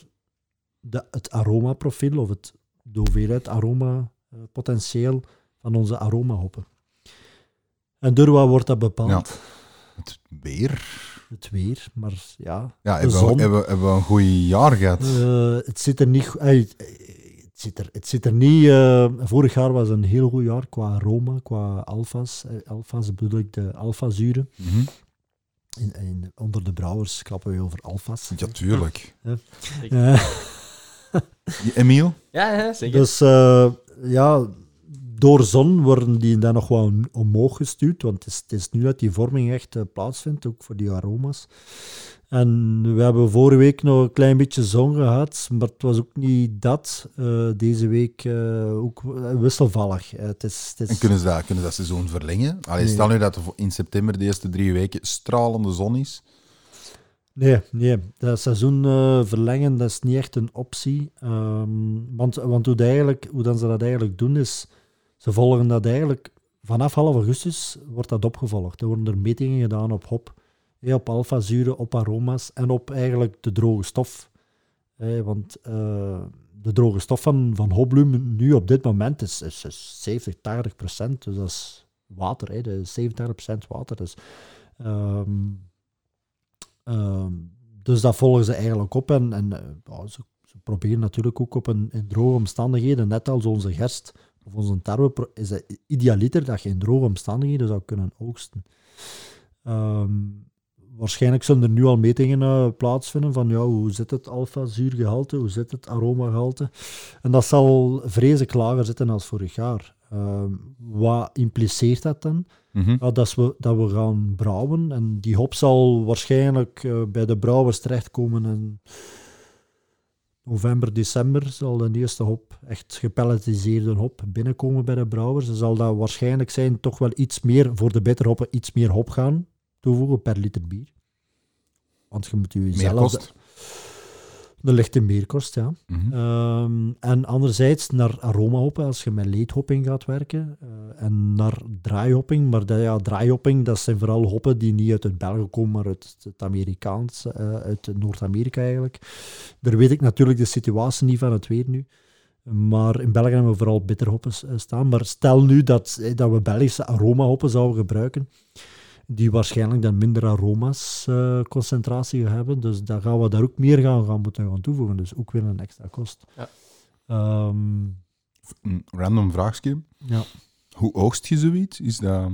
de, het aromaprofiel of het, de hoeveelheid aroma-potentieel van onze aromahoppen. En door wat wordt dat bepaald? Het weer. Het weer, maar ja, Ja, de hebben zon. we, hebben, we- hebben we een goed jaar gehad? Eh, het zit er niet uit. Het zit er, het zit er niet. eh, vorig jaar was een heel goed jaar qua aroma, qua alfa's. Eh, alfa's bedoel ik de alfazuren. Mhm. In, in, onder de brouwers klappen we over alfa's. Ja, tuurlijk. Emiel? Ja, ja, zeker. dus eh, ja, door zon worden die dan nog wel omhoog gestuurd. Want het is, het is nu dat die vorming echt eh, plaatsvindt, ook voor die aroma's. En we hebben vorige week nog een klein beetje zon gehad, maar het was ook niet dat. Eh, deze week eh, ook wisselvallig. Het is, het is, En kunnen ze dat, kunnen ze dat seizoen verlengen? Allee, Nee. Stel nu dat er in september de eerste drie weken stralende zon is. Nee, nee. Dat seizoen eh, verlengen, dat is niet echt een optie. Ehm, want want hoe, eigenlijk, hoe dan ze dat eigenlijk doen, is... Ze volgen dat eigenlijk... Vanaf half augustus wordt dat opgevolgd. Er worden er metingen gedaan op hop, hè, op alfazuren, op aroma's en op eigenlijk de droge stof. Want eh, de droge stof van, van hopbloem nu op dit moment is, is, is 70, 80 procent. Dus dat is water. Hè, 87 procent water. Dus... Ehm, dus dat volgen ze eigenlijk op. En, en eh, ze, proberen natuurlijk ook op een, in droge omstandigheden, net als onze gerst of onze tarwe, is het idealiter dat je in droge omstandigheden zou kunnen oogsten. Ehm, waarschijnlijk zullen er nu al metingen eh, plaatsvinden van ja, hoe zit het alfa-zuurgehalte, hoe zit het aromagehalte. En dat zal vreselijk lager zitten als vorig jaar. Ehm, wat impliceert dat dan? Mhm. Dat, is we, dat we gaan brouwen. En die hop zal waarschijnlijk eh, bij de brouwers terechtkomen in november, december. Zal de eerste hop, echt gepelletiseerde hop, binnenkomen bij de brouwers. Dan zal dat waarschijnlijk zijn toch wel iets meer, voor de bitterhoppen, iets meer hop gaan toevoegen per liter bier. Want je moet je zelf... De lichte meerkost, ja. Mhm. Ehm, en anderzijds naar aromahoppen, als je met leedhopping gaat werken. eh, en naar draaihopping. Maar ja, draaihopping, dat zijn vooral hoppen die niet uit het België komen, maar uit het Amerikaans, eh, uit Noord-Amerika eigenlijk. Daar weet ik natuurlijk de situatie niet van, het weer nu. Maar in België hebben we vooral bitterhoppen eh, staan. Maar stel nu dat, dat we Belgische aromahoppen zouden gebruiken, die waarschijnlijk dan minder aroma's eh, concentratie hebben. Dus dan gaan we daar ook meer gaan, gaan moeten gaan toevoegen. Dus ook weer een extra kost. Ja. Ehm, Een random vraagje. ja. Hoe oogst je zoiets? Is dat...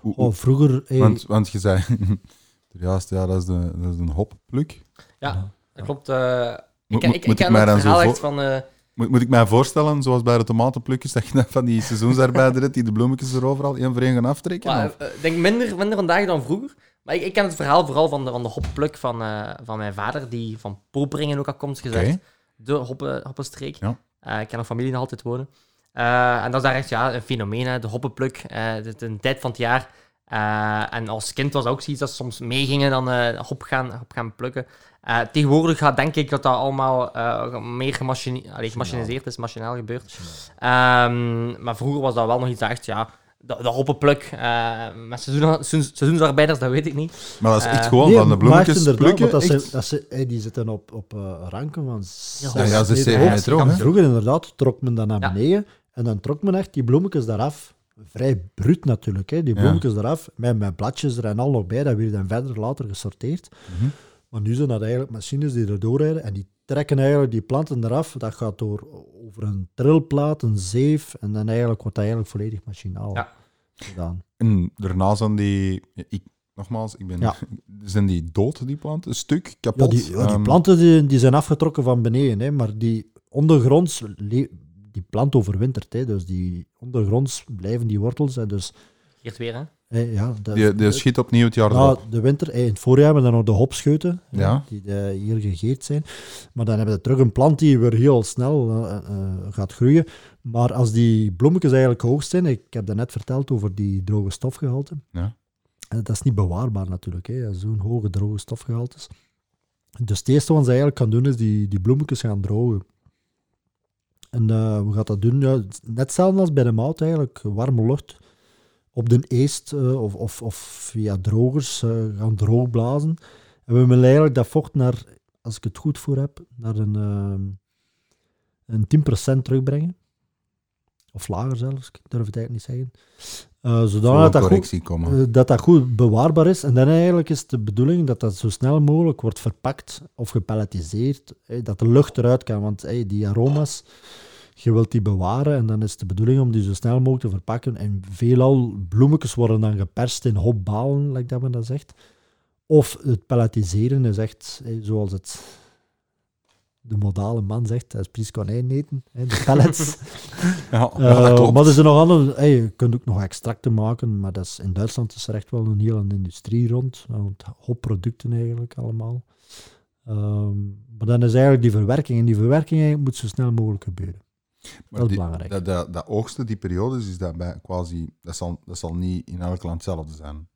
Hoe- Oh, vroeger... eh, want, want je zei... Juist, ja, dat is, de, dat is een hoppluk. Ja, dat klopt. eh, ik ik, moet ik ik ken mij het dan zo verhaal echt van... eh, Moet, moet ik mij voorstellen, zoals bij de tomatenplukjes, dat je dan van die seizoensarbeider hebt die de bloemetjes er overal één voor één gaan aftrekken? maar, of? eh, ik denk minder, minder vandaag dan vroeger. Maar ik, ik ken het verhaal vooral van de, van de hoppluk van, eh, van mijn vader, die van Poperingen ook afkomst gezegd. Oké. De hoppen, hoppenstreek. Ja. Eh, ik ken nog familie nog altijd wonen. Eh, en dat is daar echt ja, een fenomeen, hè, de hoppenpluk. Eh, het is een tijd van het jaar. Eh, en als kind was dat ook zoiets dat ze soms meegingen dan eh, hop, gaan, hop gaan plukken. Eh, tegenwoordig gaat denk ik dat dat allemaal eh, meer gemachine- allee, gemachiniseerd is, machinaal gebeurt. Ehm, maar vroeger was dat wel nog iets dat echt, ja, de, de hoppenpluk. eh met seizoen, seizoen- seizoensarbeiders, dat weet ik niet. Maar dat is echt gewoon nee, van de bloemetjes plukken. want dat echt? zijn, dat eh, die zitten op, op eh, ranken van Ja, ja, ze hoog. Vroeger inderdaad trok men dat naar Ja. beneden en dan trok men echt die bloemetjes daaraf. Vrij bruut natuurlijk, hè? die Ja. bloemetjes eraf, met, met bladjes er en al nog bij. Dat werd dan verder later gesorteerd. Mhm. Maar nu zijn dat eigenlijk machines die er doorrijden en die trekken eigenlijk die planten eraf. Dat gaat door over een trilplaat, een zeef en dan eigenlijk wordt dat eigenlijk volledig machinaal Ja. gedaan. En daarna zijn die... Ik, nogmaals, ik ben, Ja. zijn die dood, die planten? Een stuk kapot? die, ja, die Ehm, planten die, die zijn afgetrokken van beneden, hè, maar die ondergronds, die plant overwintert. Hè, dus die ondergronds blijven die wortels. Hè, dus, Geert weer, hè? hè, ja, de, die, die schiet opnieuw het jaar ja, erop. de winter, hè, in het voorjaar hebben we dan nog de hopscheuten, Ja. die eh, hier gegeerd zijn. Maar dan hebben we terug een plant die weer heel snel eh, eh, gaat groeien. Maar als die bloemetjes eigenlijk hoog zijn, ik heb dat net verteld over die droge stofgehalte, Ja. en dat is niet bewaarbaar natuurlijk, hè, zo'n hoge droge stofgehaltes. Dus het eerste wat ze eigenlijk gaan doen, is die, die bloemetjes gaan drogen. En eh hoe gaat dat doen? Ja, net hetzelfde als bij de mout eigenlijk. Warme lucht op de eest eh, of, of, of via drogers eh, gaan droog blazen. En we willen eigenlijk dat vocht naar, als ik het goed voor heb, naar een, een 10% terugbrengen. Of lager zelfs, ik durf het eigenlijk niet zeggen. Een dat dat goed, komen. dat dat goed bewaarbaar is. En dan eigenlijk is de bedoeling dat dat zo snel mogelijk wordt verpakt of gepelletiseerd, eh, dat de lucht eruit kan. Want die aroma's, je wilt die bewaren en dan is de bedoeling om die zo snel mogelijk te verpakken. En veelal bloemetjes worden dan geperst in hopbalen, like dat men dat zegt. Of het pelletiseren is echt, eh, zoals het de modale man zegt, dat is precies konijn eten, hè, de pellets. ja, Eh, dat klopt. maar er zijn nog andere. hey, je kunt ook nog extracten maken, maar dat is, in Duitsland is er echt wel een hele industrie rond. Want hopproducten eigenlijk allemaal. Ehm, maar dan is eigenlijk die verwerking. En die verwerking moet zo snel mogelijk gebeuren. Maar dat is die- belangrijk. Dat, dat, dat oogsten, die periodes, is dat bij quasi... Dat zal, dat zal niet in elk land hetzelfde zijn.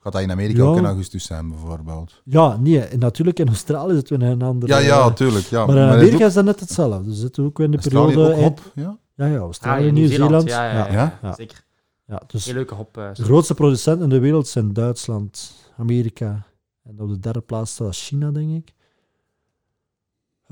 Gaat dat in Amerika Ja. ook in augustus zijn, bijvoorbeeld? Ja, nee, en natuurlijk in Australië zitten we in een andere. Ja, ja, eh, tuurlijk. Ja. maar in Amerika is dat net hetzelfde. We zitten ook in de Australië periode. ook eind- hop, ja? Ja, ja, Ah, Australië, in Nieuw-Zeeland. Ja, ja, ja, Ja? Ja. zeker. Ja, dus Heel leuke hop. eh, de grootste producenten in de wereld zijn Duitsland, Amerika en op de derde plaats staat China, denk ik.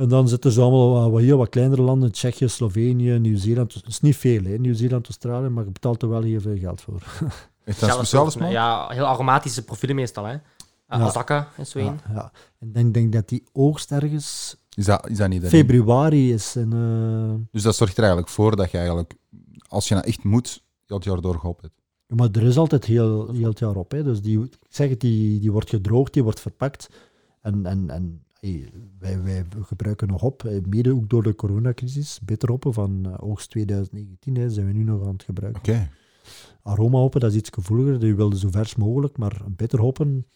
En dan zitten ze allemaal wat, wat heel wat kleinere landen, Tsjechië, Slovenië, Nieuw-Zeeland. Het is niet veel, hè, Nieuw-Zeeland, Australië, maar je betaalt er wel heel veel geld voor. Heeft dat zelfs smaak? Ja, heel aromatische profielen meestal, hè. Uh, Ja. Azaka is zo Ja, ja. En ik denk, dat die oogst ergens Is dat, is dat niet februari is. En, eh, Dus dat zorgt er eigenlijk voor dat je eigenlijk, als je nou echt moet, heel het jaar door gehoopt hebt. maar er is altijd heel, heel het jaar op. Hè. Dus die, ik zeg het, die, die wordt gedroogd, die wordt verpakt. En, en, en hey, wij, wij gebruiken nog op, eh, mede ook door de coronacrisis, bitterhoppen van eh, oogst 2019 hè, zijn we nu nog aan het gebruiken. Oké. Aromahoppen, dat is iets gevoeliger, die wilden zo vers mogelijk, maar bitterhoppen,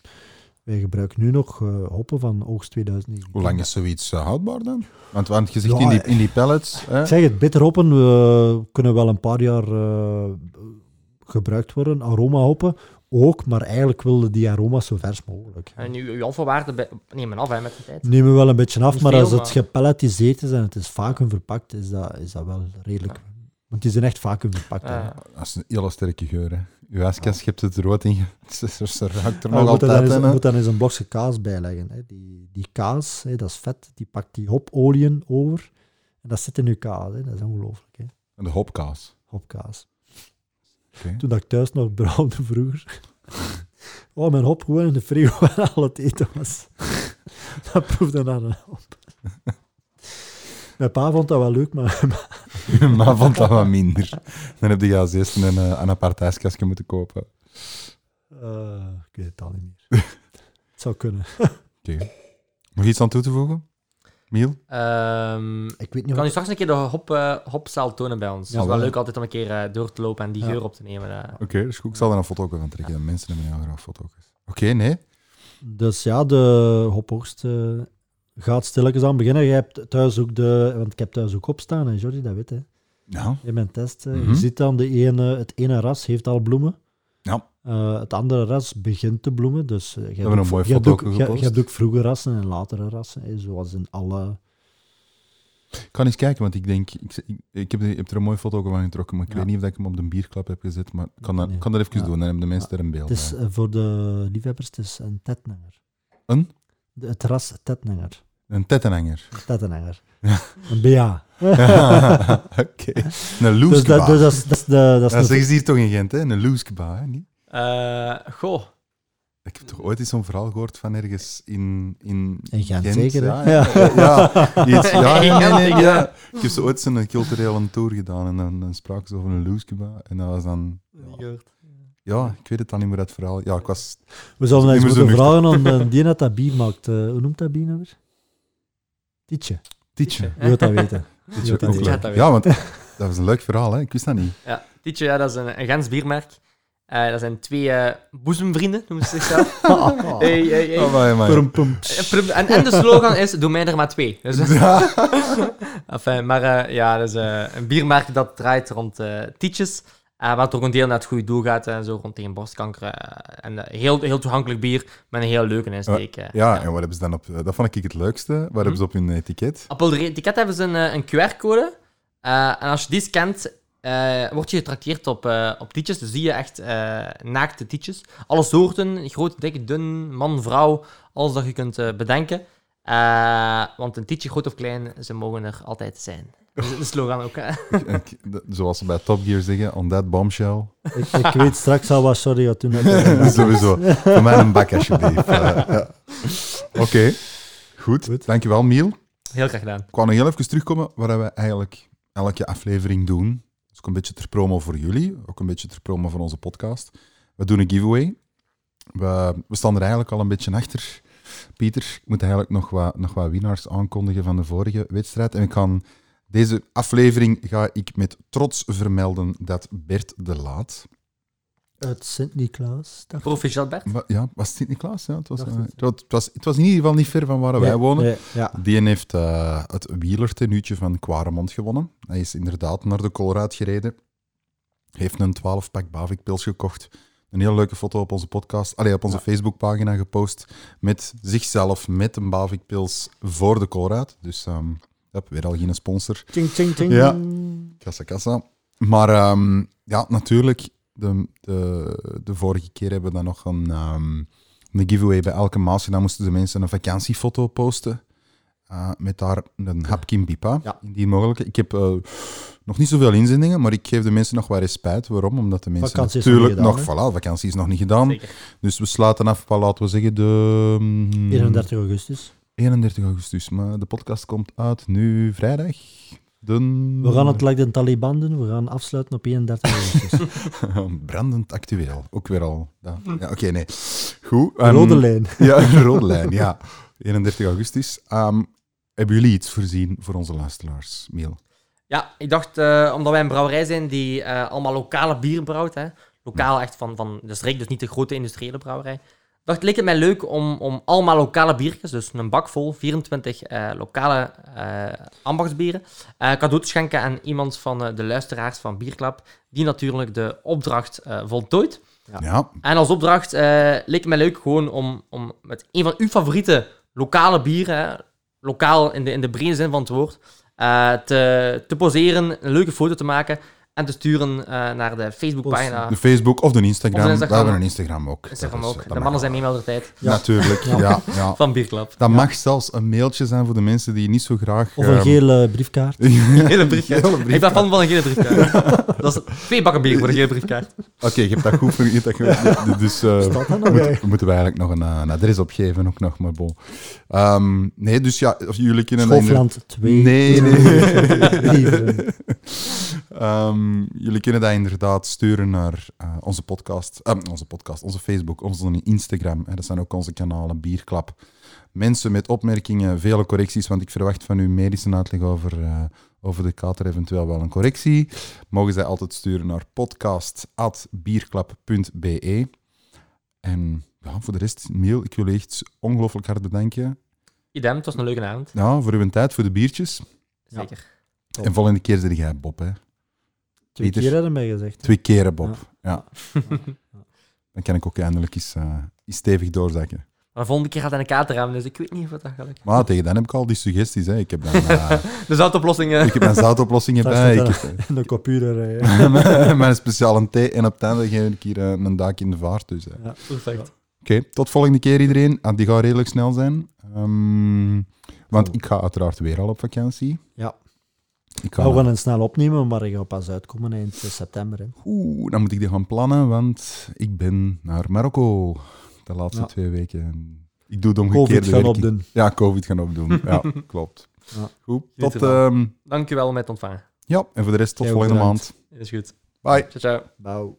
wij gebruiken nu nog eh, hoppen van oogst 2019. Hoe lang is zoiets houdbaar dan? Want, want je zegt Ja, in, die, in die pellets... Hè? Ik zeg het, bitterhoppen we kunnen wel een paar jaar gebruikt worden. Aromahoppen ook, maar eigenlijk wilden die aroma's zo vers mogelijk. En nu, uw alfawaarde bij- nemen af hè, met de tijd. Nemen wel een beetje af, Niet maar veel, als het maar- gepelletiseerd is en het is vacuüm verpakt, is dat, is dat wel redelijk. Want die zijn echt vacuüm verpakt. hè. Eh, Dat is een hele sterke geur. Hè. Uw ijskast, je hebt het er rood in. Ze ruikt er nog je moet dan altijd hè. moet dan eens een blokje kaas bijleggen. Hè. Die, die kaas, hè, dat is vet, die pakt die hopolieën over. En dat zit in je kaas. Hè. Dat is ongelooflijk. Hè. De hopkaas. Hopkaas. Toen dat ik thuis nog brouwde vroeger. Oh, mijn hop gewoon in de frigo en al het eten was. dat proefde naar een hop. Mijn pa vond dat wel leuk, maar maar vond dat wat minder. Dan heb je als eerste een, eh, een apart ijskastje moeten kopen. eh, ik weet het al niet meer. het zou kunnen. Oké. Nog iets aan toe te voegen? Miel? ehm, Ik weet niet kan wat... u straks een keer de hop, eh, hopzaal tonen bij ons? Ja, het is wel wel. leuk altijd om een keer eh, door te lopen en die Ja. geur op te nemen. eh. Oké, is goed. Ik zal er een foto van trekken. Mensen hebben heel graag foto's. Oké, nee. Dus ja, de hopoogst eh, gaat stilletjes aan beginnen. Je hebt thuis ook de... Want ik heb thuis ook opstaan, en Jordi, dat weet hè. Ja. In mijn test. eh, Mhm. Je ziet dan, de ene, het ene ras heeft al bloemen. Ja. Eh, het andere ras begint te bloemen. Dus, eh, je hebt ook- je hebt ook- je- hebt ook vroege rassen en latere rassen. hè, zoals in alle... Ik kan eens kijken, want ik denk... Ik, ik, heb, er- ik heb er een mooie foto van getrokken, maar ik Ja. weet niet of ik hem op de bierklap heb gezet. Maar ik kan, dat, Nee. kan dat even Ja. doen, dan hebben de mensen er een beeld Het is bij. eh, voor de liefhebbers, het is een tetnanger. Een? De- het ras tetnanger. Een tettenhanger. Tetnanger. Een BA. Oké. Een Dus, loeskeba. dat, dus dat, is, dat is de... Dat is dat een- zeggen ze hier toch in Gent, hè? Een loeskeba, hè? Niet? Eh, goh, Ik heb toch ooit eens zo'n verhaal gehoord van ergens in... In, In Gent, zeker, hè? Ja, ja, ja, iets, ja, In nee, nee, ja. ja. Ik heb zo ooit zo'n culturele tour gedaan en dan, dan spraken ze over een loeskeba. En dat was dan... Ja, ik weet het dan niet meer, dat verhaal. Ja, ik was... We zouden eens moeten vragen aan eh, die net dat bier maakt. Eh, hoe noemt dat bier nou weer? Tietje. Tietje. Wie wil dat weten? Tietje, Ja, dat weet Ja, want dat was een leuk verhaal, hè? Ik wist dat niet. Ja, Tietje, ja, dat is een, een Gens biermerk. Eh, dat zijn twee eh, boezemvrienden, noemen ze zichzelf. hey, hey, hey. Oh, En, en de slogan is, doe mij er maar twee. Dus, Ja. enfin, maar eh, ja, dat is eh, een biermerk dat draait rond eh tietjes. Eh wat ook een deel naar het goede doel gaat, en zo rond tegen borstkanker. eh, en eh, heel, heel toegankelijk bier, met een heel leuke insteek. eh. Ja, en wat hebben ze dan op... Dat vond ik het leukste. Wat hebben ze op hun etiket? Op het etiket hebben ze een, eh, een QR-code. Eh, en als je die scant, eh, word je getrakteerd op, eh, op tietjes. Dus zie je echt eh, naakte tietjes. Alle soorten, groot, dik, dun, man, vrouw. Alles dat je kunt eh, bedenken. Eh, want een tietje, groot of klein, ze mogen er altijd zijn. De slogan ook. Hè? Ik- Zoals ze bij Top Gear zeggen, on that bombshell. Ik, ik weet straks al wat sorry wat toen. Sowieso. Voor mij een bak, alsjeblieft. Ja. Oké, goed. Goed. Dankjewel, Miel. Heel graag gedaan. Ik wou nog heel even terugkomen waar we eigenlijk elke aflevering doen. Dus ook een beetje ter promo voor jullie, ook een beetje ter promo voor onze podcast. We doen een giveaway. We, we staan er eigenlijk al een beetje achter. Pieter, ik moet eigenlijk nog wat, nog wat winnaars aankondigen van de vorige wedstrijd. En ik kan, deze aflevering ga ik met trots vermelden dat Bert de Laat... Uit Sint-Niklaas. Proficiat Bert. Wa- Ja, was het Sint-Niklaas? Ja, het, was, eh, het. het, was, het, was, het was in ieder geval niet ver van waar wij wonen. nee, ja. Die heeft eh, het wielertenuutje van Quaremont gewonnen. Hij is inderdaad naar de Colruyt gereden. Heeft een 12-pak Bavik-pils gekocht. Een hele leuke foto op onze podcast, allee, op onze Ja. Facebookpagina gepost. Met zichzelf, met een Bavik-pils voor de Colruyt. Dus ehm heb weer al geen sponsor. Ting, ting, ting. Ja. Kassa, kassa. Maar ehm, ja, natuurlijk, de, de, de vorige keer hebben we dan nog een, ehm, een giveaway bij elke maas. En dan moesten de mensen een vakantiefoto posten. eh, met daar een hapkin pipa, Ja. indien mogelijk. Ik heb eh, nog niet zoveel inzendingen, maar ik geef de mensen nog wat respijt. Waarom? Omdat de mensen Vakantie is nog natuurlijk nog... voilà, vakantie is nog niet gedaan. Zeker. Dus we sluiten af, laten we zeggen, de... mm, 31 augustus. 31 augustus. Maar de podcast komt uit nu vrijdag. We gaan het like de Taliban doen. We gaan afsluiten op 31 augustus. Brandend actueel. Ook weer al. Ja, ja, Oké, nee. Goed. Ehm, rode lijn. Ja, een rode lijn, ja. 31 augustus. Ehm, hebben jullie iets voorzien voor onze luisteraars, Miel? Ja, ik dacht, eh, omdat wij een brouwerij zijn die eh, allemaal lokale bier brouwt, hè, lokaal echt van, van de streek, dus niet de grote industriële brouwerij, dacht, leek het mij leuk om, om allemaal lokale biertjes, dus een bak vol, 24 eh, lokale eh ambachtsbieren, eh, cadeau te schenken aan iemand van eh, de luisteraars van Bierklap, die natuurlijk de opdracht eh, voltooit. Ja. Ja, En als opdracht eh, leek het mij leuk gewoon om, om met een van uw favoriete lokale bieren, hè, lokaal in de, in de brede zin van het woord, eh, te, te poseren, een leuke foto te maken en te sturen eh, naar de Facebookpagina. de Facebook of de Instagram. Of de Instagram. We hebben een Instagram ook. Instagram is- ook. dat De mannen zijn wel. mee met de tijd Natuurlijk, Ja. ja. ja, van Bierklap. Dat mag zelfs een mailtje zijn voor de mensen die niet zo graag... Of een ehm, gele briefkaart. Gele briefkaart. Ik ben fan van een gele briefkaart. Dat is twee bakken bier voor een gele briefkaart. Oké, je hebt dat goed voor je hebt dat goed- Dus eh, Staat dat nog, moet- moeten we eigenlijk nog een, eh, een adres opgeven, ook nog maar bon. Ehm, nee, dus ja, of jullie kunnen Schoofland 2. Nee, nee. Brieven. Ehm, jullie kunnen dat inderdaad sturen naar eh, onze podcast, eh, onze podcast, onze Facebook, onze Instagram. Dat zijn ook onze kanalen, Bierklap. Mensen met opmerkingen, vele correcties, want ik verwacht van u medische uitleg over, eh, over de kater, eventueel wel een correctie. Mogen zij altijd sturen naar podcast.bierklap.be. En ja, voor de rest, mail, ik wil echt ongelooflijk hard bedanken. Idem, het was een leuke avond. Ja, voor uw tijd, voor de biertjes. Zeker. En volgende keer zit jij Bob, hè. Twee Peter. keer hadden mij gezegd. Twee keren, Bob. Ja. Ja. Dan kan ik ook eindelijk eens, eh, eens stevig doorzakken. Maar de volgende keer gaat hij een kater hebben, dus ik weet niet of dat gaat lukken. Maar tegen dan heb ik al die suggesties. Hè. Ik heb dan, eh, De zoutoplossing. ik heb mijn zoutoplossingen bij. Ik heb de computer rijden. mijn- mijn speciale thee. En op het einde geef ik hier eh, een duik in de vaart. Dus. Oké, Perfect. tot volgende keer iedereen. Ah, die gaat redelijk snel zijn. Ehm, want ik ga uiteraard weer al op vakantie. Ja. Ik We ga, gaan het snel opnemen, maar ik ga pas uitkomen eind september. Hè. Oeh, dan moet ik die gaan plannen, want ik ben naar Marokko de laatste Ja. twee weken. Ik doe Covid omgekeerde gaan werking. opdoen. Ja, COVID gaan opdoen. Ja, klopt. Ja. Goed, tot... ehm, Dankjewel te ontvangen. ja, en voor de rest tot volgende bedankt. maand. Is goed. Bye. Ciao, ciao.